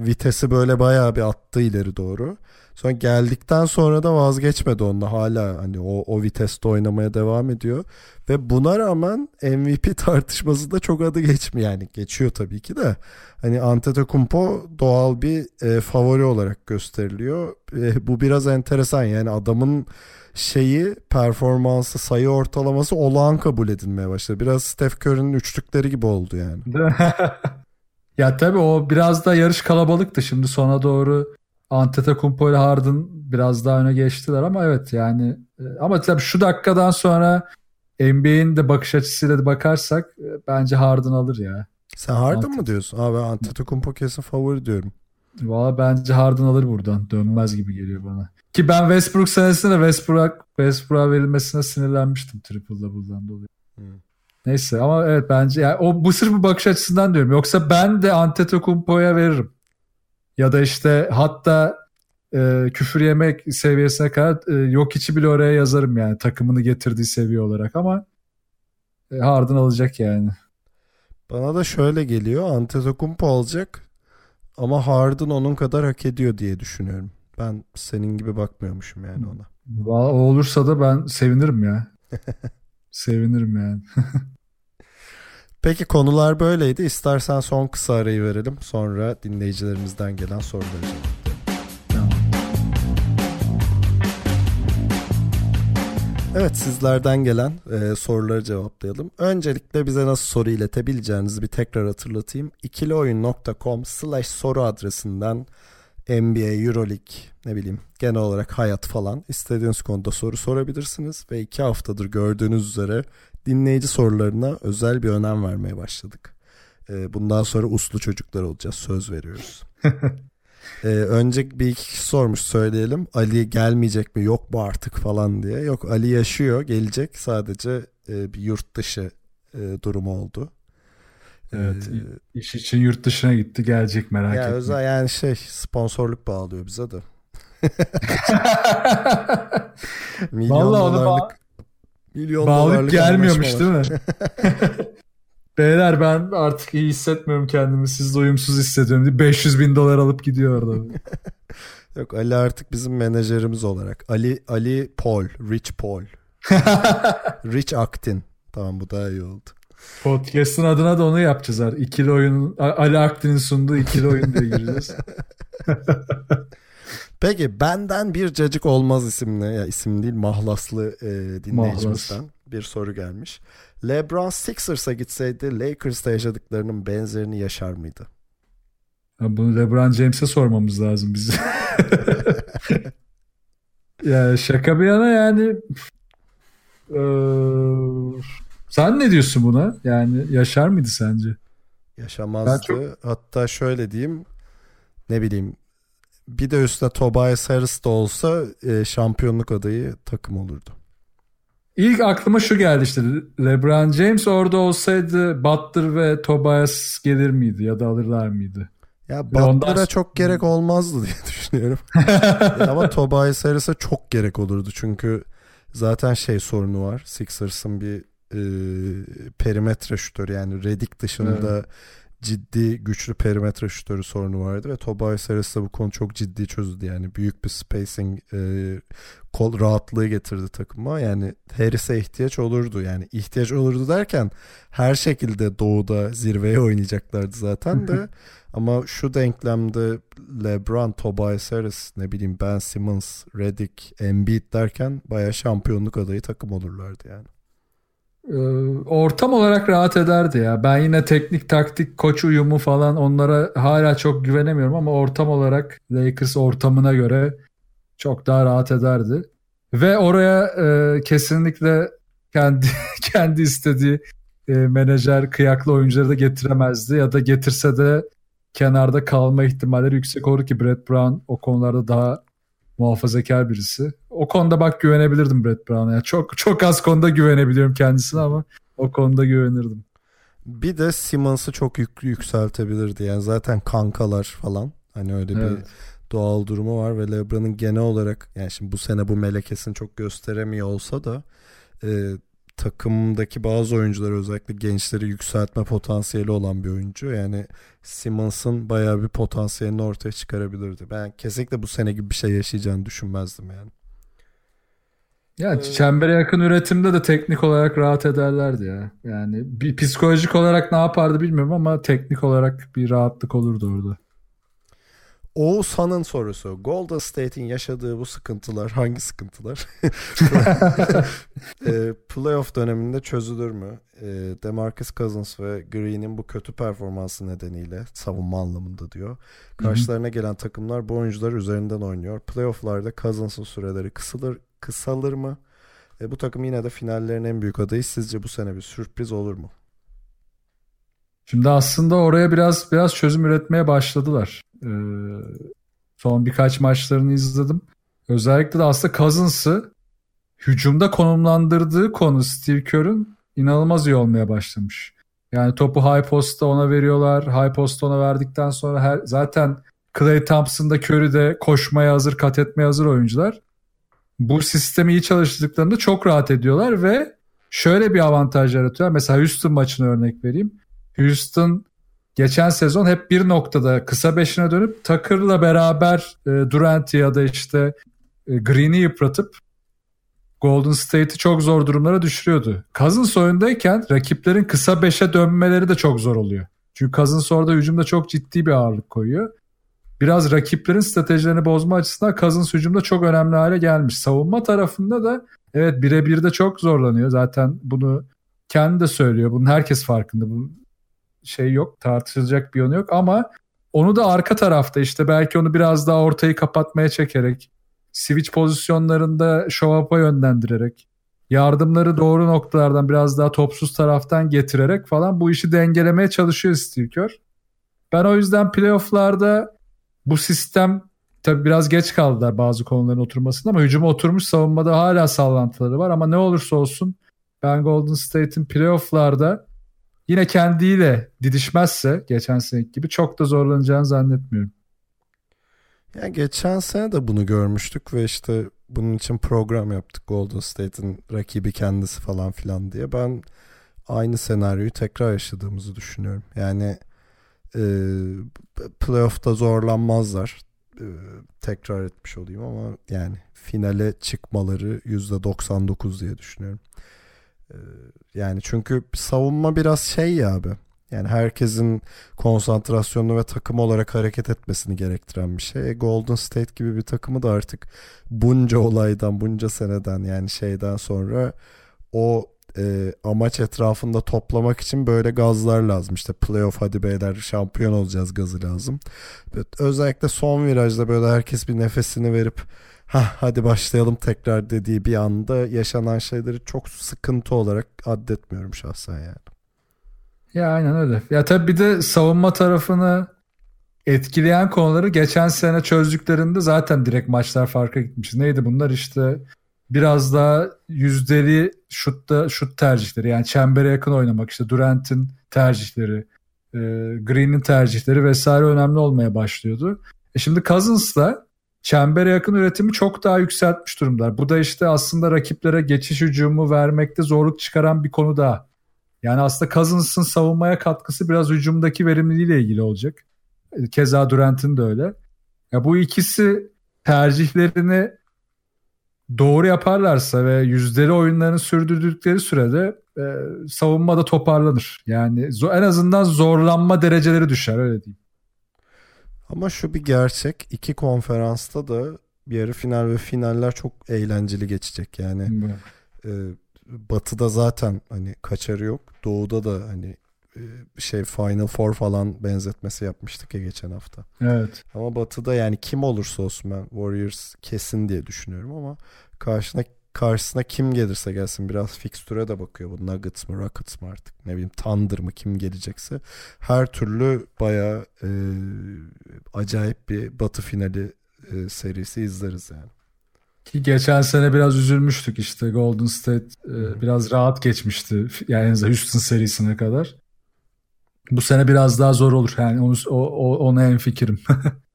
Vitesi böyle bayağı bir attı ileri doğru. Sonra geldikten sonra da vazgeçmedi onunla hala hani o, o viteste oynamaya devam ediyor. Ve buna rağmen MVP <laughs> tartışması da çok adı geçmiyor yani geçiyor tabii ki de. Hani Antetokounmpo doğal bir e, favori olarak gösteriliyor. E, bu biraz enteresan yani adamın şeyi performansı sayı ortalaması olağan kabul edilmeye başladı. Biraz Steph Curry'nin üçlükleri gibi oldu yani. <laughs> ya tabii o biraz da yarış kalabalıktı. Şimdi sona doğru Antetokounmpo ile Harden biraz daha öne geçtiler ama evet yani e, ama tabii şu dakikadan sonra NBA'in de bakış açısıyla da bakarsak e, bence Harden alır ya. Sen Harden Mantıklı. mı diyorsun? Abi Antetokounmpo kesin favori diyorum. Valla bence Harden alır buradan. Dönmez gibi geliyor bana. Ki ben Westbrook senesinde Westbrook Westbrook'a verilmesine sinirlenmiştim triple double'dan dolayı. Hmm. Neyse ama evet bence yani o bu sırf bu bakış açısından diyorum. Yoksa ben de Antetokounmpo'ya veririm. Ya da işte hatta e, küfür yemek seviyesine kadar e, yok içi bile oraya yazarım yani takımını getirdiği seviye olarak ama e, Harden alacak yani. Bana da şöyle geliyor. Antetokounmpo alacak ama Harden onun kadar hak ediyor diye düşünüyorum. Ben senin gibi bakmıyormuşum yani ona. Valla o olursa da ben sevinirim ya. <laughs> sevinirim yani. <laughs> Peki konular böyleydi. İstersen son kısa arayı verelim. Sonra dinleyicilerimizden gelen soruları cevaplayalım. Evet sizlerden gelen e, soruları cevaplayalım. Öncelikle bize nasıl soru iletebileceğinizi bir tekrar hatırlatayım. ikilioyun.com slash soru adresinden NBA, Euroleague, ne bileyim genel olarak hayat falan istediğiniz konuda soru sorabilirsiniz. Ve iki haftadır gördüğünüz üzere dinleyici sorularına özel bir önem vermeye başladık. E, bundan sonra uslu çocuklar olacağız söz veriyoruz. <laughs> Ee, önce bir iki kişi sormuş söyleyelim. Ali gelmeyecek mi yok mu artık falan diye. Yok Ali yaşıyor gelecek sadece e, bir yurt dışı e, durumu oldu. Evet. Ee, iş için yurt dışına gitti gelecek merak ya etme. özel yani şey sponsorluk bağlıyor bize de. <laughs> Milyon Vallahi dolarlık Milyon Bağlayıp dolarlık gelmiyormuş değil mi? <laughs> Beyler ben artık iyi hissetmiyorum kendimi. Sizle uyumsuz hissediyorum diye 500 bin dolar alıp gidiyor orada. <laughs> Yok Ali artık bizim menajerimiz olarak. Ali Ali Paul, Rich Paul. <laughs> Rich Aktin. Tamam bu daha iyi oldu. Podcast'ın adına da onu yapacağız artık. İkili oyun Ali Aktin'in sunduğu ikili oyun diye gireceğiz. <laughs> Peki benden bir cacık olmaz isimli ya isim değil mahlaslı e, dinleyicimizden bir soru gelmiş. LeBron Sixers'a gitseydi Lakers'ta yaşadıklarının benzerini yaşar mıydı? Ya bunu LeBron James'e sormamız lazım biz. <laughs> ya şaka bir yana yani ee, sen ne diyorsun buna? Yani yaşar mıydı sence? Yaşamazdı. çok- Hatta şöyle diyeyim ne bileyim bir de üstüne Tobias Harris de olsa e, şampiyonluk adayı takım olurdu. İlk aklıma şu geldi işte LeBron James orada olsaydı Butler ve Tobias gelir miydi ya da alırlar mıydı? Ya Butler'a çok gerek olmazdı diye <laughs> düşünüyorum. <laughs> Ama Tobias Harris'e çok gerek olurdu. Çünkü zaten şey sorunu var. Sixers'ın bir e, perimetre şutörü yani Redick dışında ciddi güçlü perimetre şutörü sorunu vardı ve Tobias Harris de bu konu çok ciddi çözdü. Yani büyük bir spacing e, kol rahatlığı getirdi takıma. Yani Harris'e ihtiyaç olurdu. Yani ihtiyaç olurdu derken her şekilde doğuda zirveye oynayacaklardı zaten de. <laughs> Ama şu denklemde LeBron, Tobias Harris, ne bileyim Ben Simmons, Redick, Embiid derken baya şampiyonluk adayı takım olurlardı yani. Ee, ortam olarak rahat ederdi ya. Ben yine teknik taktik koç uyumu falan onlara hala çok güvenemiyorum ama ortam olarak Lakers ortamına göre çok daha rahat ederdi. Ve oraya e, kesinlikle kendi <laughs> kendi istediği e, menajer kıyaklı oyuncuları da getiremezdi ya da getirse de kenarda kalma ihtimalleri yüksek olur ki Brett Brown o konularda daha muhafazakar birisi. O konuda bak güvenebilirdim Brett Brown'a. Yani çok çok az konuda güvenebiliyorum kendisine ama o konuda güvenirdim. Bir de Simmons'ı çok yük, yükseltebilirdi. Yani zaten kankalar falan. Hani öyle bir Evet. doğal durumu var ve LeBron'un genel olarak yani şimdi bu sene bu melekesini çok gösteremiyor olsa da e, takımdaki bazı oyuncular özellikle gençleri yükseltme potansiyeli olan bir oyuncu. Yani Simmons'ın bayağı bir potansiyelini ortaya çıkarabilirdi. Ben kesinlikle bu sene gibi bir şey yaşayacağını düşünmezdim yani. Ya çembere yakın üretimde de teknik olarak rahat ederlerdi ya. Yani bir psikolojik olarak ne yapardı bilmiyorum ama teknik olarak bir rahatlık olurdu orada. Oğuzhan'ın sorusu. Golden State'in yaşadığı bu sıkıntılar hangi sıkıntılar? <laughs> e, playoff döneminde çözülür mü? E, DeMarcus Cousins ve Green'in bu kötü performansı nedeniyle savunma anlamında diyor. Karşılarına gelen takımlar bu oyuncular üzerinden oynuyor. Playoff'larda Cousins'ın süreleri kısalır, kısalır mı? E, bu takım yine de finallerin en büyük adayı. Sizce bu sene bir sürpriz olur mu? Şimdi aslında oraya biraz biraz çözüm üretmeye başladılar. Ee, son birkaç maçlarını izledim. Özellikle de aslında Cousins'ı hücumda konumlandırdığı konu Steve Kerr'ün inanılmaz iyi olmaya başlamış. Yani topu high post'ta ona veriyorlar. High post'ta ona verdikten sonra her, zaten Clay Thompson'da Curry koşmaya hazır, kat etmeye hazır oyuncular. Bu sistemi iyi çalıştıklarında çok rahat ediyorlar ve şöyle bir avantaj yaratıyorlar. Mesela Houston maçını örnek vereyim. Houston geçen sezon hep bir noktada kısa beşine dönüp Tucker'la beraber e, Durant'i ya da işte e, Green'i yıpratıp Golden State'i çok zor durumlara düşürüyordu. Cousins oyundayken rakiplerin kısa beşe dönmeleri de çok zor oluyor. Çünkü Cousins orada hücumda çok ciddi bir ağırlık koyuyor. Biraz rakiplerin stratejilerini bozma açısından Cousins hücumda çok önemli hale gelmiş. Savunma tarafında da evet birebir de çok zorlanıyor. Zaten bunu kendi de söylüyor. Bunun herkes farkında. Bu şey yok tartışılacak bir yanı yok ama onu da arka tarafta işte belki onu biraz daha ortayı kapatmaya çekerek switch pozisyonlarında show up'a yönlendirerek yardımları doğru noktalardan biraz daha topsuz taraftan getirerek falan bu işi dengelemeye çalışıyor Steve Kerr. Ben o yüzden playofflarda bu sistem tabi biraz geç kaldılar bazı konuların oturmasında ama hücuma oturmuş savunmada hala sallantıları var ama ne olursa olsun ben Golden State'in playofflarda yine kendiyle didişmezse geçen seneki gibi çok da zorlanacağını zannetmiyorum. Yani geçen sene de bunu görmüştük ve işte bunun için program yaptık Golden State'in rakibi kendisi falan filan diye. Ben aynı senaryoyu tekrar yaşadığımızı düşünüyorum. Yani e, playoff'ta zorlanmazlar. E, tekrar etmiş olayım ama yani finale çıkmaları %99 diye düşünüyorum. E, yani çünkü savunma biraz şey ya abi. Yani herkesin konsantrasyonunu ve takım olarak hareket etmesini gerektiren bir şey. E, Golden State gibi bir takımı da artık bunca olaydan, bunca seneden yani şeyden sonra o e, amaç etrafında toplamak için böyle gazlar lazım. İşte playoff hadi beyler şampiyon olacağız gazı lazım. Özellikle son virajda böyle herkes bir nefesini verip ha hadi başlayalım tekrar dediği bir anda yaşanan şeyleri çok sıkıntı olarak addetmiyorum şahsen yani. Ya aynen öyle. Ya tabii bir de savunma tarafını etkileyen konuları geçen sene çözdüklerinde zaten direkt maçlar farka gitmiş. Neydi bunlar işte biraz daha yüzdeli şutta şut tercihleri yani çembere yakın oynamak işte Durant'in tercihleri, e, Green'in tercihleri vesaire önemli olmaya başlıyordu. E şimdi Cousins'la çembere yakın üretimi çok daha yükseltmiş durumlar. Bu da işte aslında rakiplere geçiş hücumu vermekte zorluk çıkaran bir konu daha. Yani aslında Cousins'ın savunmaya katkısı biraz hücumdaki verimliliğiyle ilgili olacak. Keza Durant'in de öyle. Ya bu ikisi tercihlerini doğru yaparlarsa ve yüzdeli oyunlarını sürdürdükleri sürede e, savunmada toparlanır. Yani en azından zorlanma dereceleri düşer öyle diyeyim. Ama şu bir gerçek. iki konferansta da yarı final ve finaller çok eğlenceli geçecek. Yani e, Batı'da zaten hani kaçarı yok. Doğu'da da hani e, şey Final Four falan benzetmesi yapmıştık ya geçen hafta. Evet. Ama Batı'da yani kim olursa olsun ben Warriors kesin diye düşünüyorum ama karşına karşısına kim gelirse gelsin biraz fikstüre de bakıyor. Bu Nuggets mı Rockets mı artık ne bileyim Thunder mı kim gelecekse her türlü baya e, acayip bir batı finali e, serisi izleriz yani. Ki geçen sene biraz üzülmüştük işte Golden State e, biraz rahat geçmişti yani Houston serisine kadar. Bu sene biraz daha zor olur yani onu, o, o, ona en fikrim. <laughs>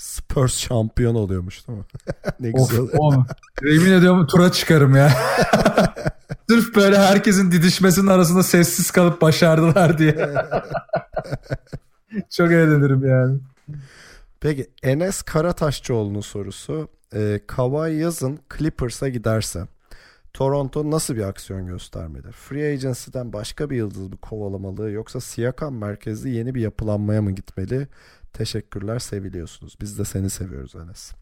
Spurs şampiyon oluyormuş değil mi? <laughs> ne güzel. Of, of. Yemin ediyorum tura çıkarım ya. <laughs> Sırf böyle herkesin didişmesinin arasında sessiz kalıp başardılar diye. <laughs> Çok eğlenirim yani. Peki Enes Karataşçıoğlu'nun sorusu. E, Kawhi yazın Clippers'a giderse Toronto nasıl bir aksiyon göstermeli? Free Agency'den başka bir yıldız mı kovalamalı yoksa Siakam merkezli yeni bir yapılanmaya mı gitmeli? Teşekkürler seviliyorsunuz. Biz de seni seviyoruz Enes.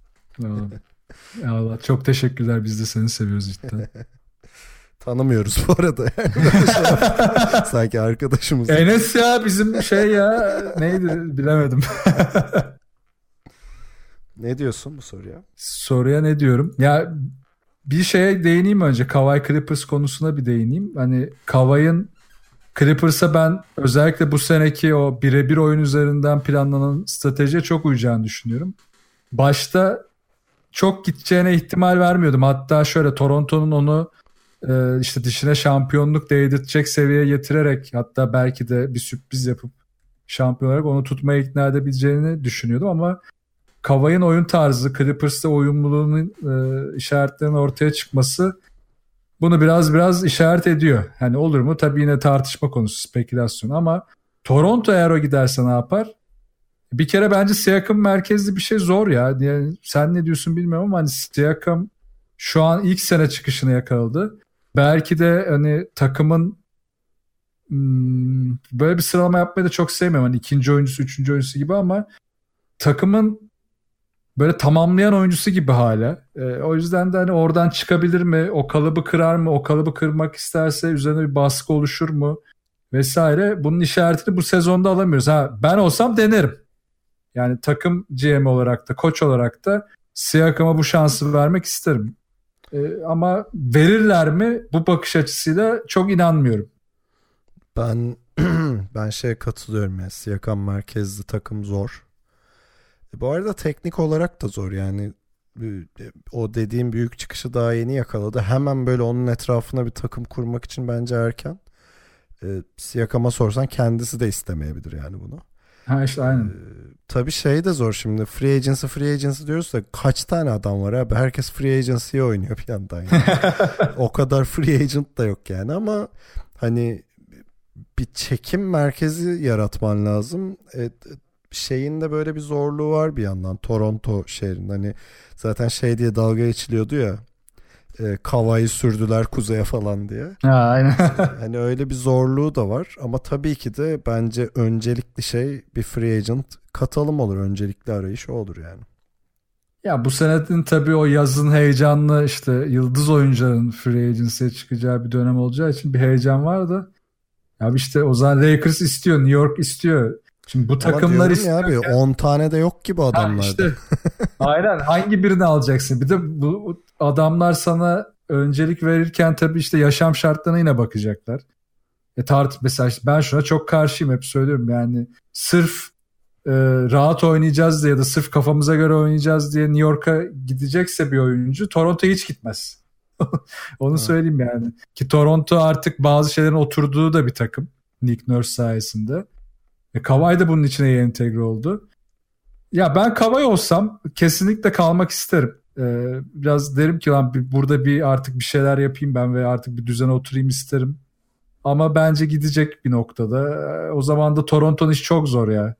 Allah çok teşekkürler. Biz de seni seviyoruz cidden. <laughs> Tanımıyoruz bu arada. <laughs> Sanki arkadaşımız. Enes ya bizim şey ya neydi bilemedim. <laughs> ne diyorsun bu soruya? Soruya ne diyorum? Ya bir şeye değineyim önce. Kawhi Clippers konusuna bir değineyim. Hani Kawhi'ın Clippers'a ben özellikle bu seneki o birebir oyun üzerinden planlanan stratejiye çok uyacağını düşünüyorum. Başta çok gideceğine ihtimal vermiyordum. Hatta şöyle Toronto'nun onu e, işte dişine şampiyonluk değdirtecek seviyeye getirerek hatta belki de bir sürpriz yapıp şampiyon olarak onu tutmaya ikna edebileceğini düşünüyordum ama Kavay'ın oyun tarzı, Clippers'ta uyumluluğunun e, işaretlerinin ortaya çıkması bunu biraz biraz işaret ediyor. Hani olur mu? Tabii yine tartışma konusu, spekülasyon ama Toronto eğer o giderse ne yapar? Bir kere bence Siakam merkezli bir şey zor ya. Yani sen ne diyorsun bilmiyorum ama hani Siakam şu an ilk sene çıkışını yakaladı. Belki de hani takımın hmm, böyle bir sıralama yapmayı da çok sevmiyorum. Hani ikinci oyuncusu, üçüncü oyuncusu gibi ama takımın böyle tamamlayan oyuncusu gibi hala. E, o yüzden de hani oradan çıkabilir mi? O kalıbı kırar mı? O kalıbı kırmak isterse üzerine bir baskı oluşur mu? Vesaire. Bunun işaretini bu sezonda alamıyoruz. Ha ben olsam denerim. Yani takım GM olarak da koç olarak da Siakam'a bu şansı vermek isterim. E, ama verirler mi? Bu bakış açısıyla çok inanmıyorum. Ben <clears throat> ben şeye katılıyorum ya. Siakam merkezli takım zor. E, bu arada teknik olarak da zor yani e, o dediğim büyük çıkışı daha yeni yakaladı. Hemen böyle onun etrafına bir takım kurmak için bence erken. E, Siyakam'a sorsan kendisi de istemeyebilir yani bunu. Ha işte aynen. Ee, tabii şey de zor şimdi. Free agency free agency diyoruz da kaç tane adam var abi? Herkes free agency'ye oynuyor bir yandan. Yani. <laughs> o kadar free agent da yok yani ama hani bir çekim merkezi yaratman lazım. E, şeyin de böyle bir zorluğu var bir yandan. Toronto şehrin hani zaten şey diye dalga geçiliyordu ya. E, Kavayı sürdüler kuzeye falan diye. Ha, aynen. hani öyle bir zorluğu da var ama tabii ki de bence öncelikli şey bir free agent katalım olur. Öncelikli arayış o olur yani. Ya bu senetin tabii o yazın heyecanlı işte yıldız oyuncuların free agency'ye çıkacağı bir dönem olacağı için bir heyecan var da ya işte o zaman Lakers istiyor, New York istiyor. Şimdi bu takımlar istiyor. abi 10 tane de yok ki bu adamlarda. Ha işte, <laughs> aynen hangi birini alacaksın? Bir de bu adamlar sana öncelik verirken tabii işte yaşam şartlarına yine bakacaklar. E tart mesela işte ben şuna çok karşıyım hep söylüyorum yani sırf e, rahat oynayacağız diye ya da sırf kafamıza göre oynayacağız diye New York'a gidecekse bir oyuncu Toronto'ya hiç gitmez. <laughs> Onu evet. söyleyeyim yani. Ki Toronto artık bazı şeylerin oturduğu da bir takım. Nick Nurse sayesinde. E, Kawhi da bunun içine entegre oldu. Ya ben Kawhi olsam kesinlikle kalmak isterim. Ee, biraz derim ki lan burada bir artık bir şeyler yapayım ben ve artık bir düzene oturayım isterim. Ama bence gidecek bir noktada. Ee, o zaman da Toronto'nun işi çok zor ya.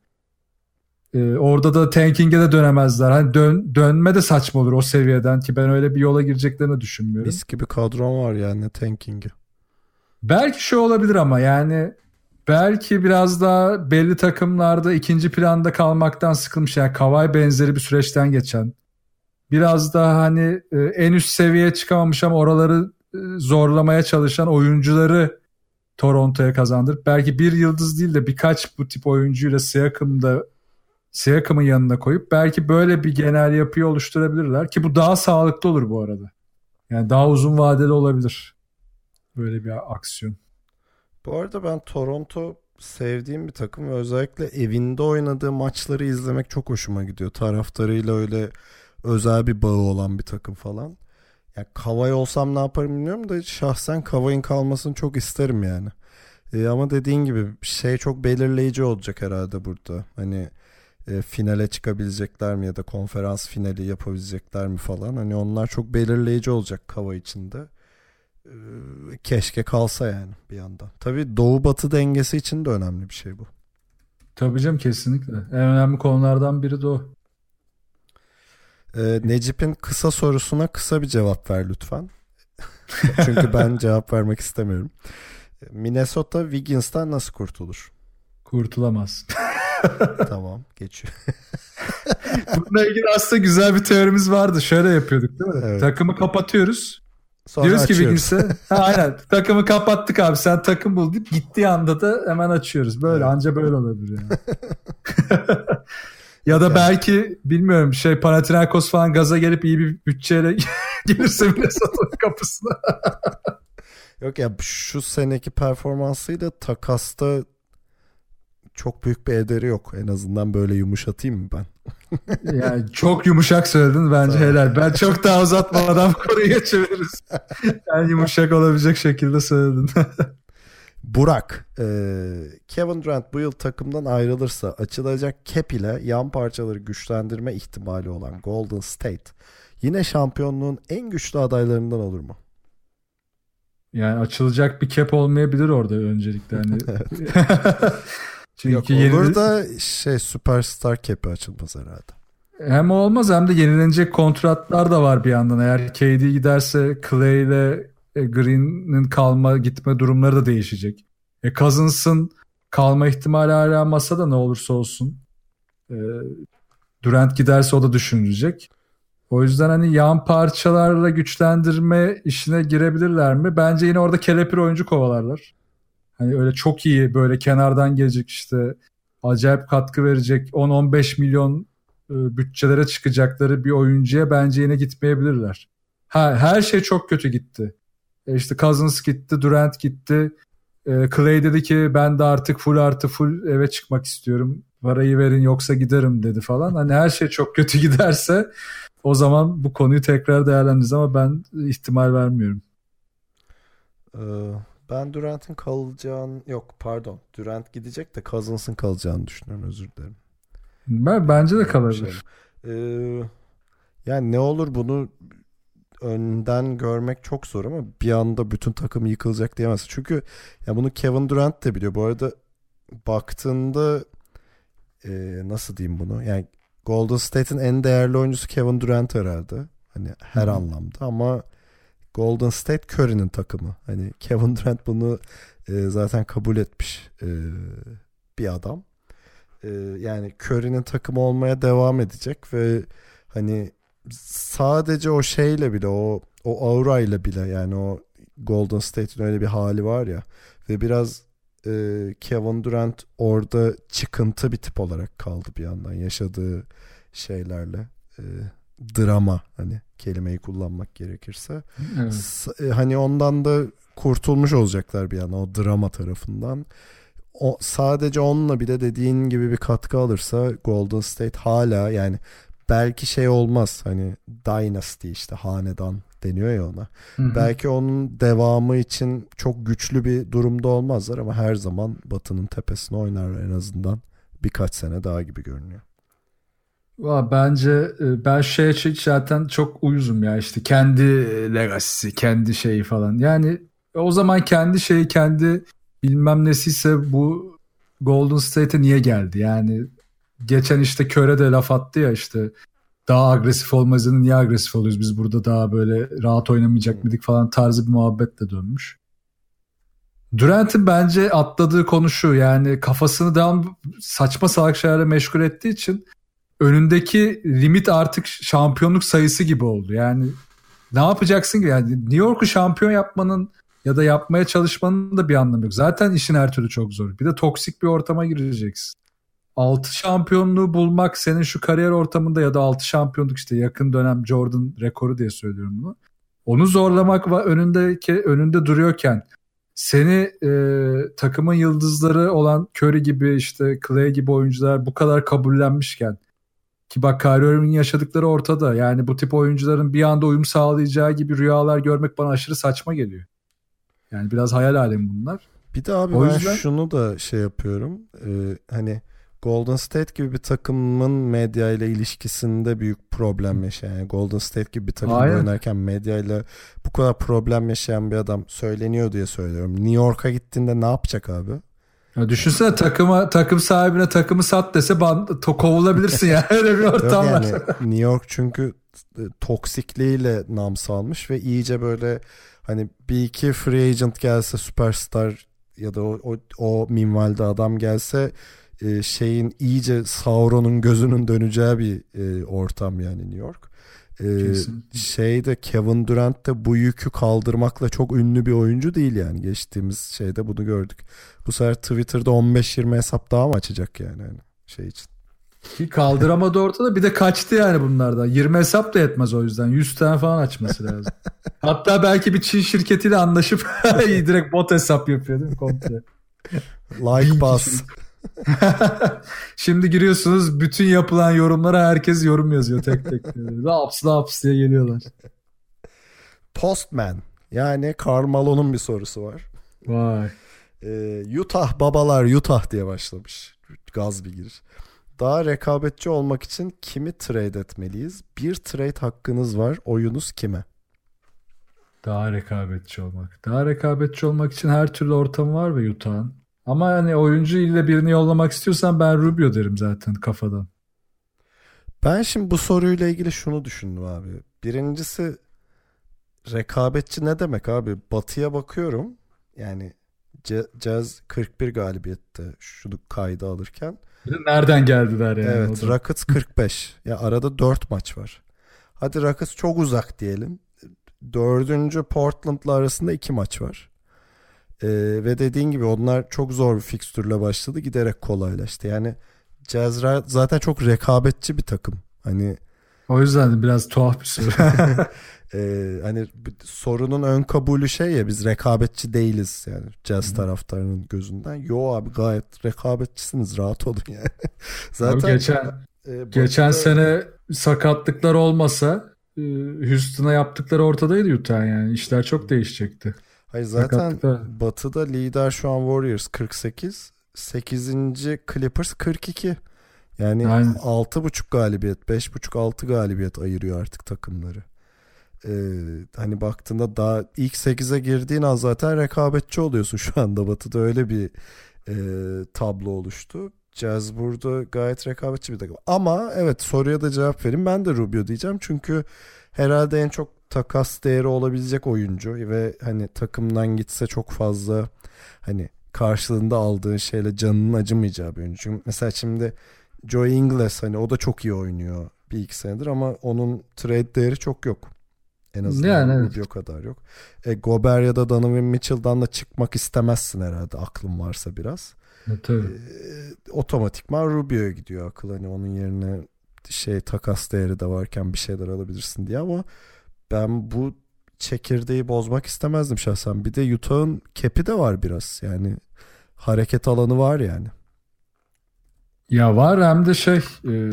Ee, orada da tanking'e de dönemezler. Hani dön, dönme de saçma olur o seviyeden ki ben öyle bir yola gireceklerini düşünmüyorum. Mis gibi kadron var yani tanking'i. Belki şu olabilir ama yani belki biraz daha belli takımlarda ikinci planda kalmaktan sıkılmış. Yani Kavay benzeri bir süreçten geçen. Biraz daha hani e, en üst seviyeye çıkamamış ama oraları e, zorlamaya çalışan oyuncuları Toronto'ya kazandırıp belki bir yıldız değil de birkaç bu tip oyuncuyla Siakam'da Siakam'ın yanına koyup belki böyle bir genel yapıyı oluşturabilirler ki bu daha sağlıklı olur bu arada. Yani daha uzun vadeli olabilir. Böyle bir aksiyon. Bu arada ben Toronto sevdiğim bir takım ve özellikle evinde oynadığı maçları izlemek çok hoşuma gidiyor. Taraftarıyla öyle özel bir bağı olan bir takım falan. Ya Kavay olsam ne yaparım bilmiyorum da şahsen Kavay'ın kalmasını çok isterim yani. E, ama dediğin gibi şey çok belirleyici olacak herhalde burada. Hani e, finale çıkabilecekler mi ya da konferans finali yapabilecekler mi falan. Hani onlar çok belirleyici olacak Kava içinde. E, keşke kalsa yani bir yandan. Tabii doğu batı dengesi için de önemli bir şey bu. Tabii canım kesinlikle. En önemli konulardan biri de o. Ee, Necip'in kısa sorusuna kısa bir cevap ver lütfen. <laughs> Çünkü ben <laughs> cevap vermek istemiyorum. Minnesota Wiggins'ten nasıl kurtulur? Kurtulamaz. <laughs> tamam geçiyor. Bununla ilgili aslında güzel bir teorimiz vardı. Şöyle yapıyorduk değil mi? Evet. Takımı kapatıyoruz. Sonra Diyoruz açıyoruz. ki Wiggins'e <laughs> aynen takımı kapattık abi sen takım bul deyip gittiği anda da hemen açıyoruz. Böyle evet. anca böyle olabilir yani. <laughs> ya da yani. belki bilmiyorum şey Panathinaikos falan gaza gelip iyi bir bütçeyle <laughs> gelirse Minnesota'nın kapısına. Yok ya şu seneki performansıyla takasta çok büyük bir ederi yok. En azından böyle yumuşatayım mı ben? <laughs> yani çok yumuşak söyledin bence tamam. helal. Ben çok daha uzatmadan <laughs> konuyu geçebiliriz. Yani <laughs> yumuşak olabilecek şekilde söyledin. Burak, e, Kevin Durant bu yıl takımdan ayrılırsa açılacak cap ile yan parçaları güçlendirme ihtimali olan Golden State yine şampiyonluğun en güçlü adaylarından olur mu? Yani açılacak bir cap olmayabilir orada öncelikle. Yani. Çünkü Yok, olur yeni... da şey süperstar cap'i açılmaz herhalde. Hem olmaz hem de yenilenecek kontratlar da var bir yandan. Eğer KD giderse Clay ile e, Green'in kalma gitme durumları da değişecek. E Cousins'ın kalma ihtimali hala masada ne olursa olsun. E, Durant giderse o da düşünülecek. O yüzden hani yan parçalarla güçlendirme işine girebilirler mi? Bence yine orada kelepir oyuncu kovalarlar. Hani öyle çok iyi böyle kenardan gelecek işte acayip katkı verecek 10-15 milyon e, bütçelere çıkacakları bir oyuncuya bence yine gitmeyebilirler. Ha, her şey çok kötü gitti. E işte Cousins gitti, Durant gitti. E, Clay dedi ki ben de artık full artı full eve çıkmak istiyorum. Parayı verin yoksa giderim dedi falan. Hani her şey çok kötü <laughs> giderse o zaman bu konuyu tekrar değerlendiririz ama ben ihtimal vermiyorum. Ee, Ben Durant'in kalacağını yok pardon. Durant gidecek de Cousins'ın kalacağını düşünüyorum özür dilerim. Ben bence de kalabilir. şey. Ee, yani ne olur bunu önden görmek çok zor ama bir anda bütün takım yıkılacak diyemezsin. Çünkü ya bunu Kevin Durant de biliyor. Bu arada baktığında e, nasıl diyeyim bunu? Yani Golden State'in en değerli oyuncusu Kevin Durant herhalde. Hani her hı. anlamda ama Golden State Curry'nin takımı. Hani Kevin Durant bunu e, zaten kabul etmiş e, bir adam. E, yani Curry'nin takımı olmaya devam edecek ve hani sadece o şeyle bile o o aura ile bile yani o Golden State'in öyle bir hali var ya ve biraz e, Kevin Durant orada çıkıntı bir tip olarak kaldı bir yandan yaşadığı şeylerle E, drama hani kelimeyi kullanmak gerekirse Evet. E, hani ondan da kurtulmuş olacaklar bir yandan o drama tarafından. O sadece onunla bile dediğin gibi bir katkı alırsa Golden State hala yani belki şey olmaz hani dynasty işte hanedan deniyor ya ona. Hı hı. Belki onun devamı için çok güçlü bir durumda olmazlar ama her zaman Batı'nın tepesine oynarlar en azından birkaç sene daha gibi görünüyor. Bence e, ben şeye zaten çok uyuzum ya işte kendi legacy'si, kendi şeyi falan. Yani o zaman kendi şeyi, kendi bilmem nesiyse bu Golden State'e niye geldi? Yani geçen işte Köre de laf attı ya işte daha agresif olmazını niye agresif oluyoruz? Biz burada daha böyle rahat oynamayacak mıydık falan tarzı bir muhabbetle dönmüş. Durant'in bence atladığı konu şu yani kafasını devam saçma salak şeylerle meşgul ettiği için önündeki limit artık şampiyonluk sayısı gibi oldu. Yani ne yapacaksın ki? Yani New York'u şampiyon yapmanın ya da yapmaya çalışmanın da bir anlamı yok. Zaten işin her türlü çok zor. Bir de toksik bir ortama gireceksin. 6 şampiyonluğu bulmak senin şu kariyer ortamında ya da 6 şampiyonluk işte yakın dönem Jordan rekoru diye söylüyorum bunu. Onu zorlamak ve önündeki önünde duruyorken seni e, takımın yıldızları olan Curry gibi işte Clay gibi oyuncular bu kadar kabullenmişken ki bak Kyrie Irving'in yaşadıkları ortada. Yani bu tip oyuncuların bir anda uyum sağlayacağı gibi rüyalar görmek bana aşırı saçma geliyor. Yani biraz hayal alemi bunlar. Bir de abi O ben yüzden- şunu da şey yapıyorum. Ee, hani Golden State gibi bir takımın medya ile ilişkisinde büyük problem yaşayan. Yani Golden State gibi bir takımda Aynen. oynarken medya ile bu kadar problem yaşayan bir adam söyleniyor diye söylüyorum. New York'a gittiğinde ne yapacak abi? Ya düşünsene takıma takım sahibine takımı sat dese ban, to, kovulabilirsin ya. <laughs> Öyle bir ortam var. yani New York çünkü e, toksikliğiyle nam salmış ve iyice böyle hani bir iki free agent gelse süperstar ya da o, o, o minvalde adam gelse e, şeyin iyice Sauron'un gözünün döneceği bir e, ortam yani New York. E, şeyde Kevin Durant de bu yükü kaldırmakla çok ünlü bir oyuncu değil yani. Geçtiğimiz şeyde bunu gördük. Bu sefer Twitter'da 15-20 hesap daha mı açacak yani hani şey için? Ki kaldıramadı ortada bir de kaçtı yani bunlardan. 20 hesap da yetmez o yüzden. 100 tane falan açması lazım. <laughs> Hatta belki bir Çin şirketiyle anlaşıp <laughs> direkt bot hesap yapıyor değil mi komple? Like bas. <laughs> Şimdi giriyorsunuz bütün yapılan yorumlara herkes yorum yazıyor tek tek. Laps laps diye geliyorlar. Postman. Yani Karl Malone'un bir sorusu var. Vay. Ee, Utah babalar Utah diye başlamış. Gaz bir giriş. Daha rekabetçi olmak için kimi trade etmeliyiz? Bir trade hakkınız var. Oyunuz kime? Daha rekabetçi olmak. Daha rekabetçi olmak için her türlü ortamı var ve Utah'ın. Ama hani oyuncu ile birini yollamak istiyorsan ben Rubio derim zaten kafadan. Ben şimdi bu soruyla ilgili şunu düşündüm abi. Birincisi rekabetçi ne demek abi? Batı'ya bakıyorum. Yani Jazz 41 galibiyette şunu kayda alırken. Nereden geldiler yani? evet. Rockets 45. ya arada 4 maç var. Hadi Rockets çok uzak diyelim. Dördüncü Portland'la arasında 2 maç var. Ee, ve dediğin gibi onlar çok zor bir fikstürle başladı. Giderek kolaylaştı. Yani Jazz zaten çok rekabetçi bir takım. Hani O yüzden de biraz tuhaf bir soru. <laughs> Ee, hani sorunun ön kabulü şey ya biz rekabetçi değiliz yani Jazz taraftarının gözünden. Yo abi gayet rekabetçisiniz rahat olun yani. <laughs> Zaten Abi geçen e, geçen sene sakatlıklar olmasa e, Houston'a yaptıkları ortadaydı Utah yani. İşler çok değişecekti. Hayır zaten Sakatlıklar. Batı'da lider şu an Warriors 48, 8. Clippers 42. Yani Aynen. 6.5 galibiyet, 5.5 6 galibiyet ayırıyor artık takımları. Ee, hani baktığında daha ilk 8'e girdiğin an zaten rekabetçi oluyorsun şu anda. Batı'da öyle bir e, tablo oluştu. Jazz burada gayet rekabetçi bir takım. Ama evet soruya da cevap vereyim. Ben de Rubio diyeceğim. Çünkü herhalde en çok takas değeri olabilecek oyuncu ve hani takımdan gitse çok fazla hani karşılığında aldığın şeyle canının acımayacağı bir oyuncu. Çünkü mesela şimdi Joe Ingles hani o da çok iyi oynuyor bir iki senedir ama onun trade değeri çok yok. En azından Yani evet. Rubio kadar yok. E, Gobert ya da Donovan Mitchell'dan da çıkmak istemezsin herhalde aklın varsa biraz. E, tabii. E, otomatikman Rubio'ya gidiyor akıl. Hani onun yerine şey takas değeri de varken bir şeyler alabilirsin diye ama ben bu çekirdeği bozmak istemezdim şahsen. Bir de Utah'ın kepi de var biraz. Yani hareket alanı var yani. Ya var hem de şey e,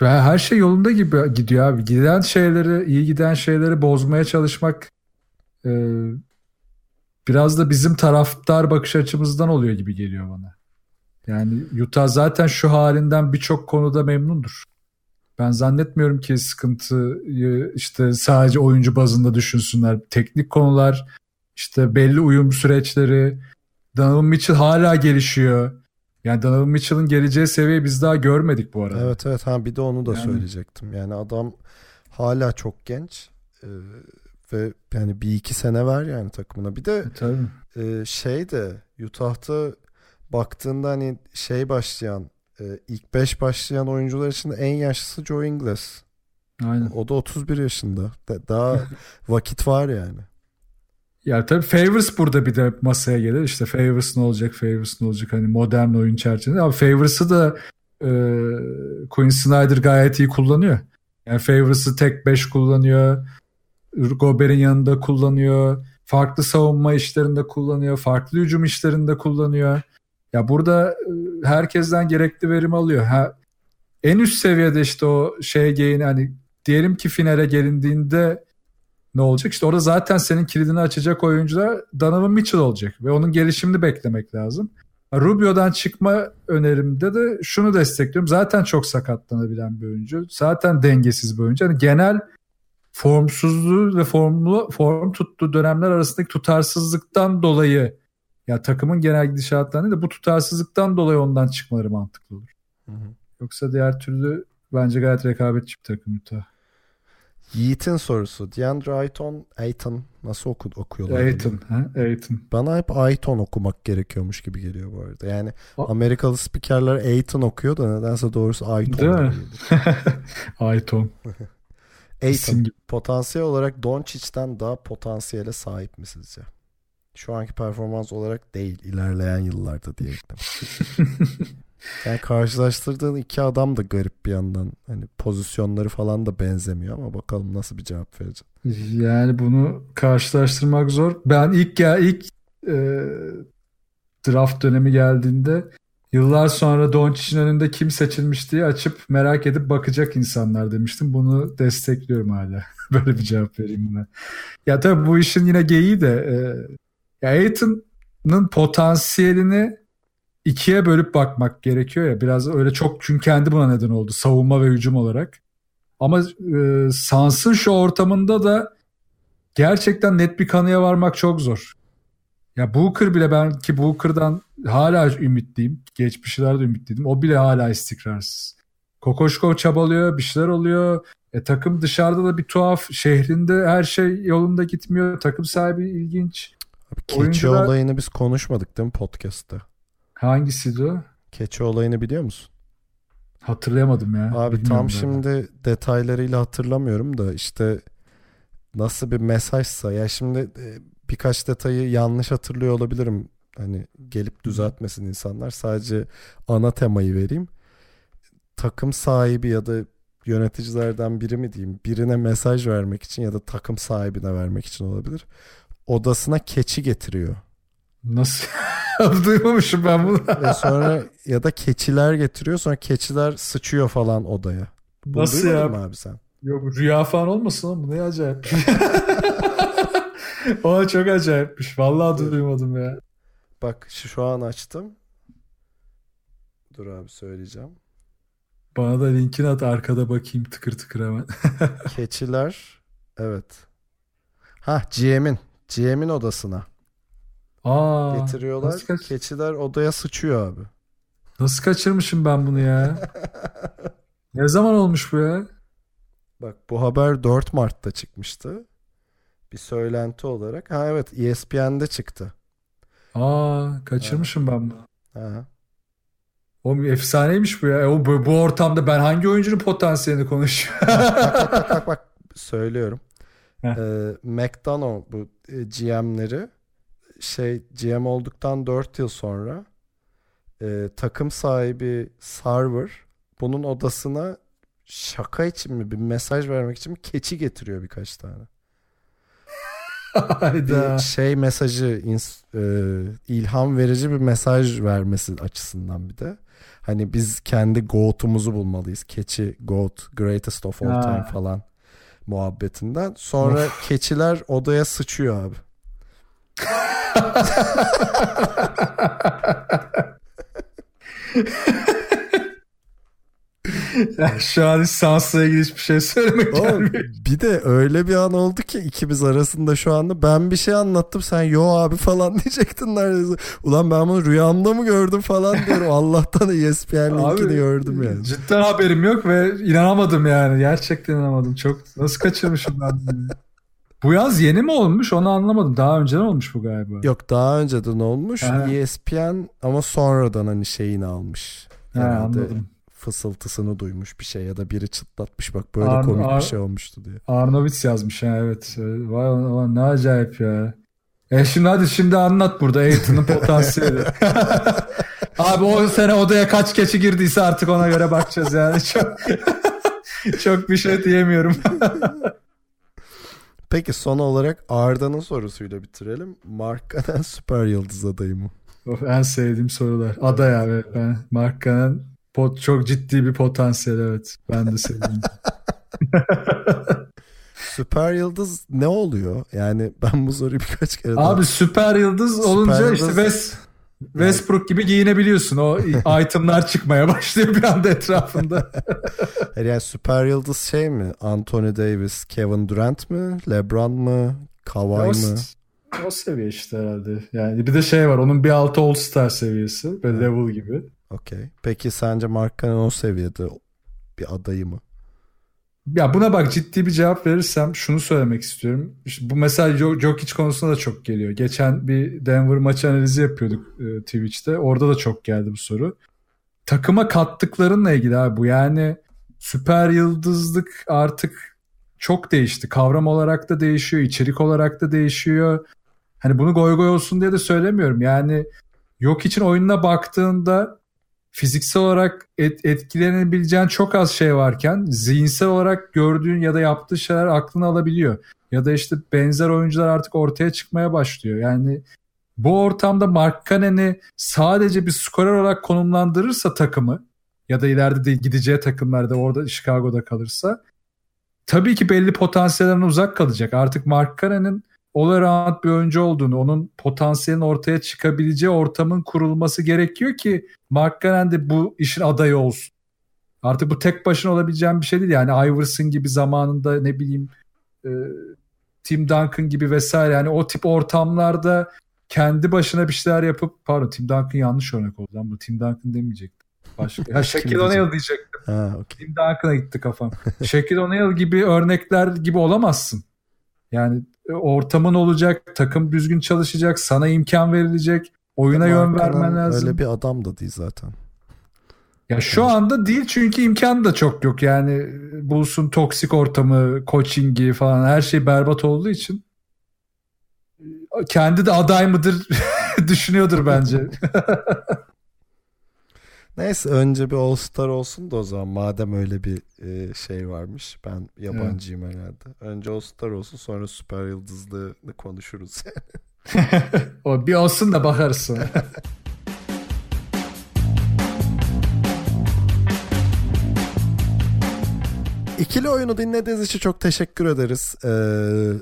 her şey yolunda gibi gidiyor abi. Giden şeyleri, iyi giden şeyleri bozmaya çalışmak e, biraz da bizim taraftar bakış açımızdan oluyor gibi geliyor bana. Yani Utah zaten şu halinden birçok konuda memnundur. Ben zannetmiyorum ki sıkıntıyı işte sadece oyuncu bazında düşünsünler. Teknik konular, işte belli uyum süreçleri, Donovan Mitchell hala gelişiyor. Yani Donovan Mitchell'ın geleceği seviyeyi biz daha görmedik bu arada. Evet evet ha bir de onu da Yani- söyleyecektim. Yani adam hala çok genç e, ve yani bir iki sene ver yani takımına. Bir de E, e, şey de Utah'ta baktığında hani şey başlayan e, ilk 5 başlayan oyuncular içinde en yaşlısı Joe Ingles. Aynen. O da 31 yaşında. Da- Daha <laughs> vakit var yani. Ya tabii Favors burada bir de masaya gelir. İşte Favors ne olacak, Favors ne olacak hani modern oyun çerçevesinde. Ama Favors'ı da e, Quinn Snyder gayet iyi kullanıyor. Yani Favors'ı tek 5 kullanıyor. Gobert'in yanında kullanıyor. Farklı savunma işlerinde kullanıyor. Farklı hücum işlerinde kullanıyor. Ya burada e, herkesten gerekli verim alıyor. Ha, en üst seviyede işte o şey gain hani diyelim ki finale gelindiğinde ne olacak? İşte orada zaten senin kilidini açacak oyuncular Donovan Mitchell olacak ve onun gelişimini beklemek lazım. Rubio'dan çıkma önerimde de şunu destekliyorum. Zaten çok sakatlanabilen bir oyuncu. Zaten dengesiz bir oyuncu. Yani genel formsuzluğu ve formlu, form tuttuğu dönemler arasındaki tutarsızlıktan dolayı ya takımın genel gidişatından değil de bu tutarsızlıktan dolayı ondan çıkmaları mantıklı olur. Hı hı. Yoksa diğer türlü bence gayet rekabetçi bir takım Utah. Yiğit'in sorusu. DeAndre Ayton, Ayton nasıl oku, okuyorlar? Aiton. Ha? Aiton. Bana hep Ayton okumak gerekiyormuş gibi geliyor bu arada. Yani A- Amerikalı spikerler Ayton okuyor da nedense doğrusu Ayton. Değil mi? <laughs> Ayton <laughs> gibi. potansiyel olarak Doncic'ten daha potansiyele sahip mi sizce? Şu anki performans olarak değil, ilerleyen yıllarda diyebilirim. <laughs> yani karşılaştırdığın iki adam da garip bir yandan. Hani pozisyonları falan da benzemiyor ama bakalım nasıl bir cevap verecek. Yani bunu karşılaştırmak zor. Ben ilk ya ilk e, draft dönemi geldiğinde yıllar sonra Doncic'in önünde kim seçilmiş diye açıp merak edip bakacak insanlar demiştim. Bunu destekliyorum hala. <laughs> Böyle bir cevap vereyim buna. Ya tabii bu işin yine geyiği de e, ya Aiton'un potansiyelini ikiye bölüp bakmak gerekiyor ya. Biraz öyle çok çünkü kendi buna neden oldu. Savunma ve hücum olarak. Ama e, Sans'ın şu ortamında da gerçekten net bir kanıya varmak çok zor. Ya Booker bile ben ki Booker'dan hala ümitliyim. Geçmişlerde ümitliydim. O bile hala istikrarsız. Kokoşko çabalıyor, bir şeyler oluyor. E, takım dışarıda da bir tuhaf. Şehrinde her şey yolunda gitmiyor. Takım sahibi ilginç. Abi keçi Oyuncular- olayını biz konuşmadık değil mi podcast'ta? Hangisiydi o? Keçi olayını biliyor musun? Hatırlayamadım ya. Abi Bilmiyorum tam galiba. şimdi detaylarıyla hatırlamıyorum da işte nasıl bir mesajsa ya şimdi e, birkaç detayı yanlış hatırlıyor olabilirim. Hani gelip düzeltmesin insanlar. Sadece ana temayı vereyim. Takım sahibi ya da yöneticilerden biri mi diyeyim birine mesaj vermek için ya da takım sahibine vermek için olabilir. Odasına keçi getiriyor. Nasıl? <laughs> <laughs> Duymamışım ben bunu. Ve <laughs> sonra ya da keçiler getiriyor sonra keçiler sıçıyor falan odaya. Bunu Nasıl ya? abi sen? Yok rüya falan olmasın oğlum bu ne acayip. <laughs> o çok acayipmiş. Vallahi duymadım ya. Bak şu an açtım. Dur abi söyleyeceğim. Bana da linkini at arkada bakayım tıkır tıkır hemen. Keçiler evet. Ha GM'in GM'in odasına Aa, getiriyorlar. Keçiler odaya sıçıyor abi. nasıl kaçırmışım ben bunu ya? <laughs> ne zaman olmuş bu ya? Bak bu haber 4 Mart'ta çıkmıştı. Bir söylenti olarak. Ha evet ESPN'de çıktı. Aa, kaçırmışım ben bunu. Ha. O efsaneymiş bu ya. E, O bu, bu ortamda ben hangi oyuncunun potansiyelini konuşuyorum? bak bak bak bak söylüyorum. Heh. Ee, McDonough bu e, GM'leri şey GM olduktan 4 yıl sonra e, takım sahibi Sarver bunun odasına şaka için mi bir mesaj vermek için mi keçi getiriyor birkaç tane. <laughs> Bir şey mesajı e, ilham verici bir mesaj vermesi açısından bir de. Hani biz kendi GOAT'umuzu bulmalıyız. Keçi GOAT greatest of all Ha. time falan muhabbetinden. Sonra keçiler odaya sıçıyor abi. Ya Şu an hiç Sans'la ilgili hiçbir şey söylemek Oğlum, bir de öyle bir an oldu ki ikimiz arasında şu anda ben bir şey anlattım sen yo abi falan <laughs> diyecektin neredeyse. Ulan ben bunu rüyamda mı gördüm falan diyorum. <laughs> Allah'tan ESPN linkini gördüm yani. Cidden haberim yok ve inanamadım yani. Gerçekten inanamadım. Çok nasıl kaçırmışım ben? Bu yaz yeni mi olmuş onu anlamadım. Daha önceden olmuş bu galiba. Yok daha önceden olmuş. Ha. ESPN ama sonradan hani şeyini almış. Herhalde anladım. fısıltısını duymuş bir şey ya da biri çıtlatmış bak böyle Ar- komik Ar- bir şey olmuştu diye. Arnovitz yazmış ha evet. Vay ulan ne acayip ya. E şimdi hadi şimdi anlat burada Aiton'un <laughs> potansiyeli. <laughs> Abi o sene odaya kaç keçi girdiyse artık ona göre bakacağız yani. Çok, <laughs> çok bir şey diyemiyorum. Peki son olarak Arda'nın sorusuyla bitirelim. Mark Cannon <laughs> süper yıldız adayı mı? Of, en sevdiğim sorular. Aday abi. Ben Marka'nın pot, çok ciddi bir potansiyel evet. Ben de sevdiğim. <laughs> Süper yıldız ne oluyor? Yani ben bu soruyu birkaç kere daha... abi süper yıldız Süper olunca yıldız- işte West, Westbrook gibi giyinebiliyorsun. O <laughs> itemlar çıkmaya başlıyor bir anda etrafında. <laughs> Yani süper yıldız şey mi? Anthony Davis, Kevin Durant mı? LeBron mı? Kawhi o, mı? o seviye işte herhalde. Yani bir de şey var onun bir altı All Star seviyesi. Böyle level gibi. Okey. Peki sence Mark Cannon o seviyede bir adayı mı? Ya buna bak ciddi bir cevap verirsem şunu söylemek istiyorum. İşte bu mesela Jo- Jokic konusunda da çok geliyor. Geçen bir Denver maçı analizi yapıyorduk e, Twitch'te. Orada da çok geldi bu soru. Takıma kattıklarınla ilgili abi bu. Yani süper yıldızlık artık çok değişti. Kavram olarak da değişiyor, içerik olarak da değişiyor. Hani bunu goy goy olsun diye de söylemiyorum. Yani yok için oyununa baktığında fiziksel olarak et, etkilenebileceğin çok az şey varken zihinsel olarak gördüğün ya da yaptığı şeyler aklına alabiliyor. Ya da işte benzer oyuncular artık ortaya çıkmaya başlıyor. Yani bu ortamda Mark Cannon'i sadece bir skorer olarak konumlandırırsa takımı ya da ileride de gideceği takımlarda orada Chicago'da kalırsa tabii ki belli potansiyellerden uzak kalacak. Artık Mark Cannon'ın all bir oyuncu olduğunu, onun potansiyelin ortaya çıkabileceği ortamın kurulması gerekiyor ki Mark Cannon de bu işin adayı olsun. Artık bu tek başına olabileceğin bir şey değil. Yani Iverson gibi zamanında ne bileyim e, Tim Duncan gibi vesaire yani o tip ortamlarda kendi başına bir şeyler yapıp pardon Tim Duncan yanlış örnek oldu. ama bu Tim Duncan demeyecektim. Başka. Ha Shaquille? O'Neal diyecektim. Ha, okey. Tim Duncan'a gitti kafam. Shaquille O'Neal gibi örnekler gibi olamazsın. Yani e, ortamın olacak, takım düzgün çalışacak, sana imkan verilecek, oyuna yön Mark Cannon vermen lazım. Öyle bir adam da değil zaten. Ya şu anda değil çünkü imkan da çok yok. Yani bulsun toksik ortamı, coachingi falan her şey berbat olduğu için kendi de aday mıdır <laughs> düşünüyordur bence. <laughs> Neyse önce bir All Star olsun da o zaman madem öyle bir e, şey varmış. Ben yabancıyım herhalde. Önce All Star olsun sonra süper yıldızlığını konuşuruz. <laughs> o bir olsun da bakarız sonra. <laughs> İkili oyunu dinlediğiniz için çok teşekkür ederiz. Ee,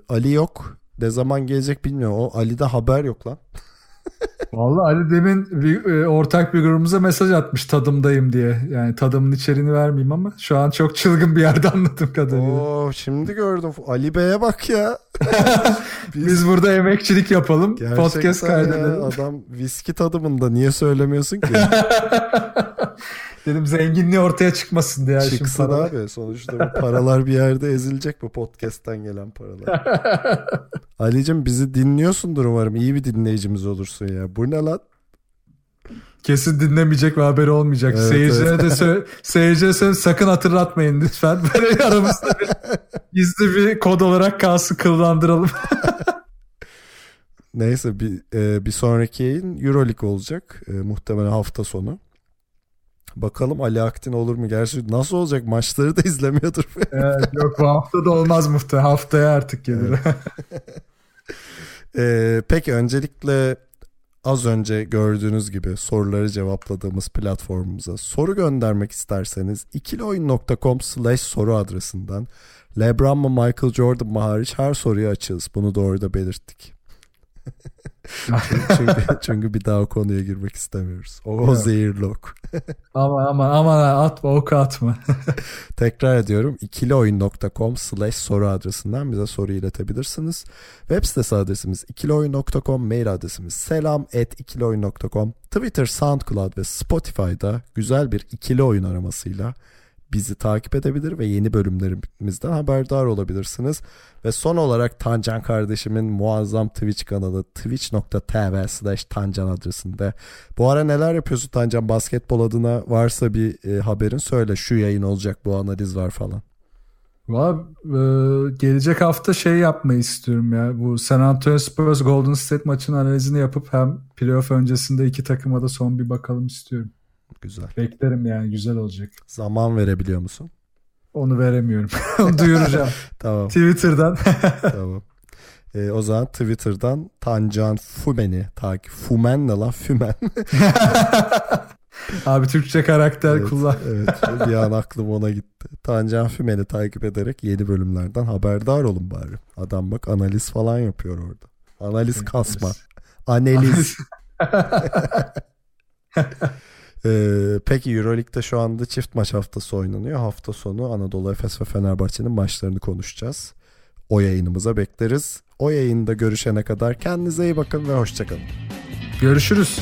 Ali yok. ne zaman gelecek bilmiyorum. O Ali'de haber yok lan. <laughs> Vallahi Ali demin bir, e, ortak bir grubumuza mesaj atmış tadımdayım diye. Yani tadımın içeriğini vermeyeyim ama şu an çok çılgın bir yerde anladığım kadarıyla. Oo şimdi gördüm. Ali Bey'e bak ya. <laughs> Biz burada emekçilik yapalım. Podcast ya, kaydedelim. adam viski tadımında niye söylemiyorsun ki? <laughs> Dedim zenginliği ortaya çıkmasın diye. şimdi Çıksın para. abi. Sonuçta bu paralar bir yerde ezilecek bu podcast'ten gelen paralar. <laughs> Ali'cim bizi dinliyorsundur umarım. İyi bir dinleyicimiz olursun ya. Bu ne lan? Kesin dinlemeyecek ve haberi olmayacak. Evet, Seyircilere de söyle, <laughs> seyircilere söyle, sakın hatırlatmayın lütfen. <laughs> Böyle aramızda bir gizli bir kod olarak kalsın kıllandıralım. Neyse bir, e, bir sonraki yayın Euroleague olacak. E, muhtemelen hafta sonu. Bakalım Ali Aktin olur mu? Gerçi nasıl olacak? Maçları da <laughs> izlemiyordur. evet, yok bu hafta da olmaz muhtemelen. Haftaya artık gelir. <laughs> Ee, peki öncelikle az önce gördüğünüz gibi soruları cevapladığımız platformumuza soru göndermek isterseniz ikiloyun.com slash soru adresinden Lebron mu Michael Jordan mı hariç her soruyu açığız. Bunu da orada belirttik. <laughs> çünkü, çünkü bir daha o konuya girmek istemiyoruz. O, o zehirli ok. ama ama ama atma oku atma. <laughs> Tekrar ediyorum ikilioyun.com slash soru adresinden bize soru iletebilirsiniz. Web sitesi adresimiz ikilioyun.com, mail adresimiz selam at ikilioyun.com, Twitter, SoundCloud ve Spotify'da güzel bir ikili oyun aramasıyla bizi takip edebilir ve yeni bölümlerimizden haberdar olabilirsiniz. Ve son olarak Tancan kardeşimin muazzam Twitch kanalı twitch.tv slash Tancan adresinde. Bu ara neler yapıyorsun Tancan? Basketbol adına varsa bir e, haberin söyle. Şu yayın olacak, bu analiz var falan. Valla e, gelecek hafta şey yapmayı istiyorum ya. Bu San Antonio Spurs Golden State maçının analizini yapıp hem playoff öncesinde iki takıma da son bir bakalım istiyorum. Güzel. Beklerim yani güzel olacak. Zaman verebiliyor musun? Onu veremiyorum. <laughs> Onu duyuracağım. <laughs> Tamam, Twitter'dan. <laughs> tamam. E, o zaman Twitter'dan Tancan Fumen'i takip. Fumen ne lan? Fümen. Abi Türkçe karakter evet, kullan. evet, bir an aklım ona gitti. Tancan Fümen'i takip ederek yeni bölümlerden haberdar olun bari. Adam bak analiz falan yapıyor orada. Analiz kasma. Analiz. Ee, peki Euroleague'de şu anda çift maç haftası oynanıyor. Hafta sonu Anadolu Efes ve Fenerbahçe'nin maçlarını konuşacağız. O yayınımıza bekleriz. O yayında görüşene kadar kendinize iyi bakın ve hoşçakalın. Görüşürüz.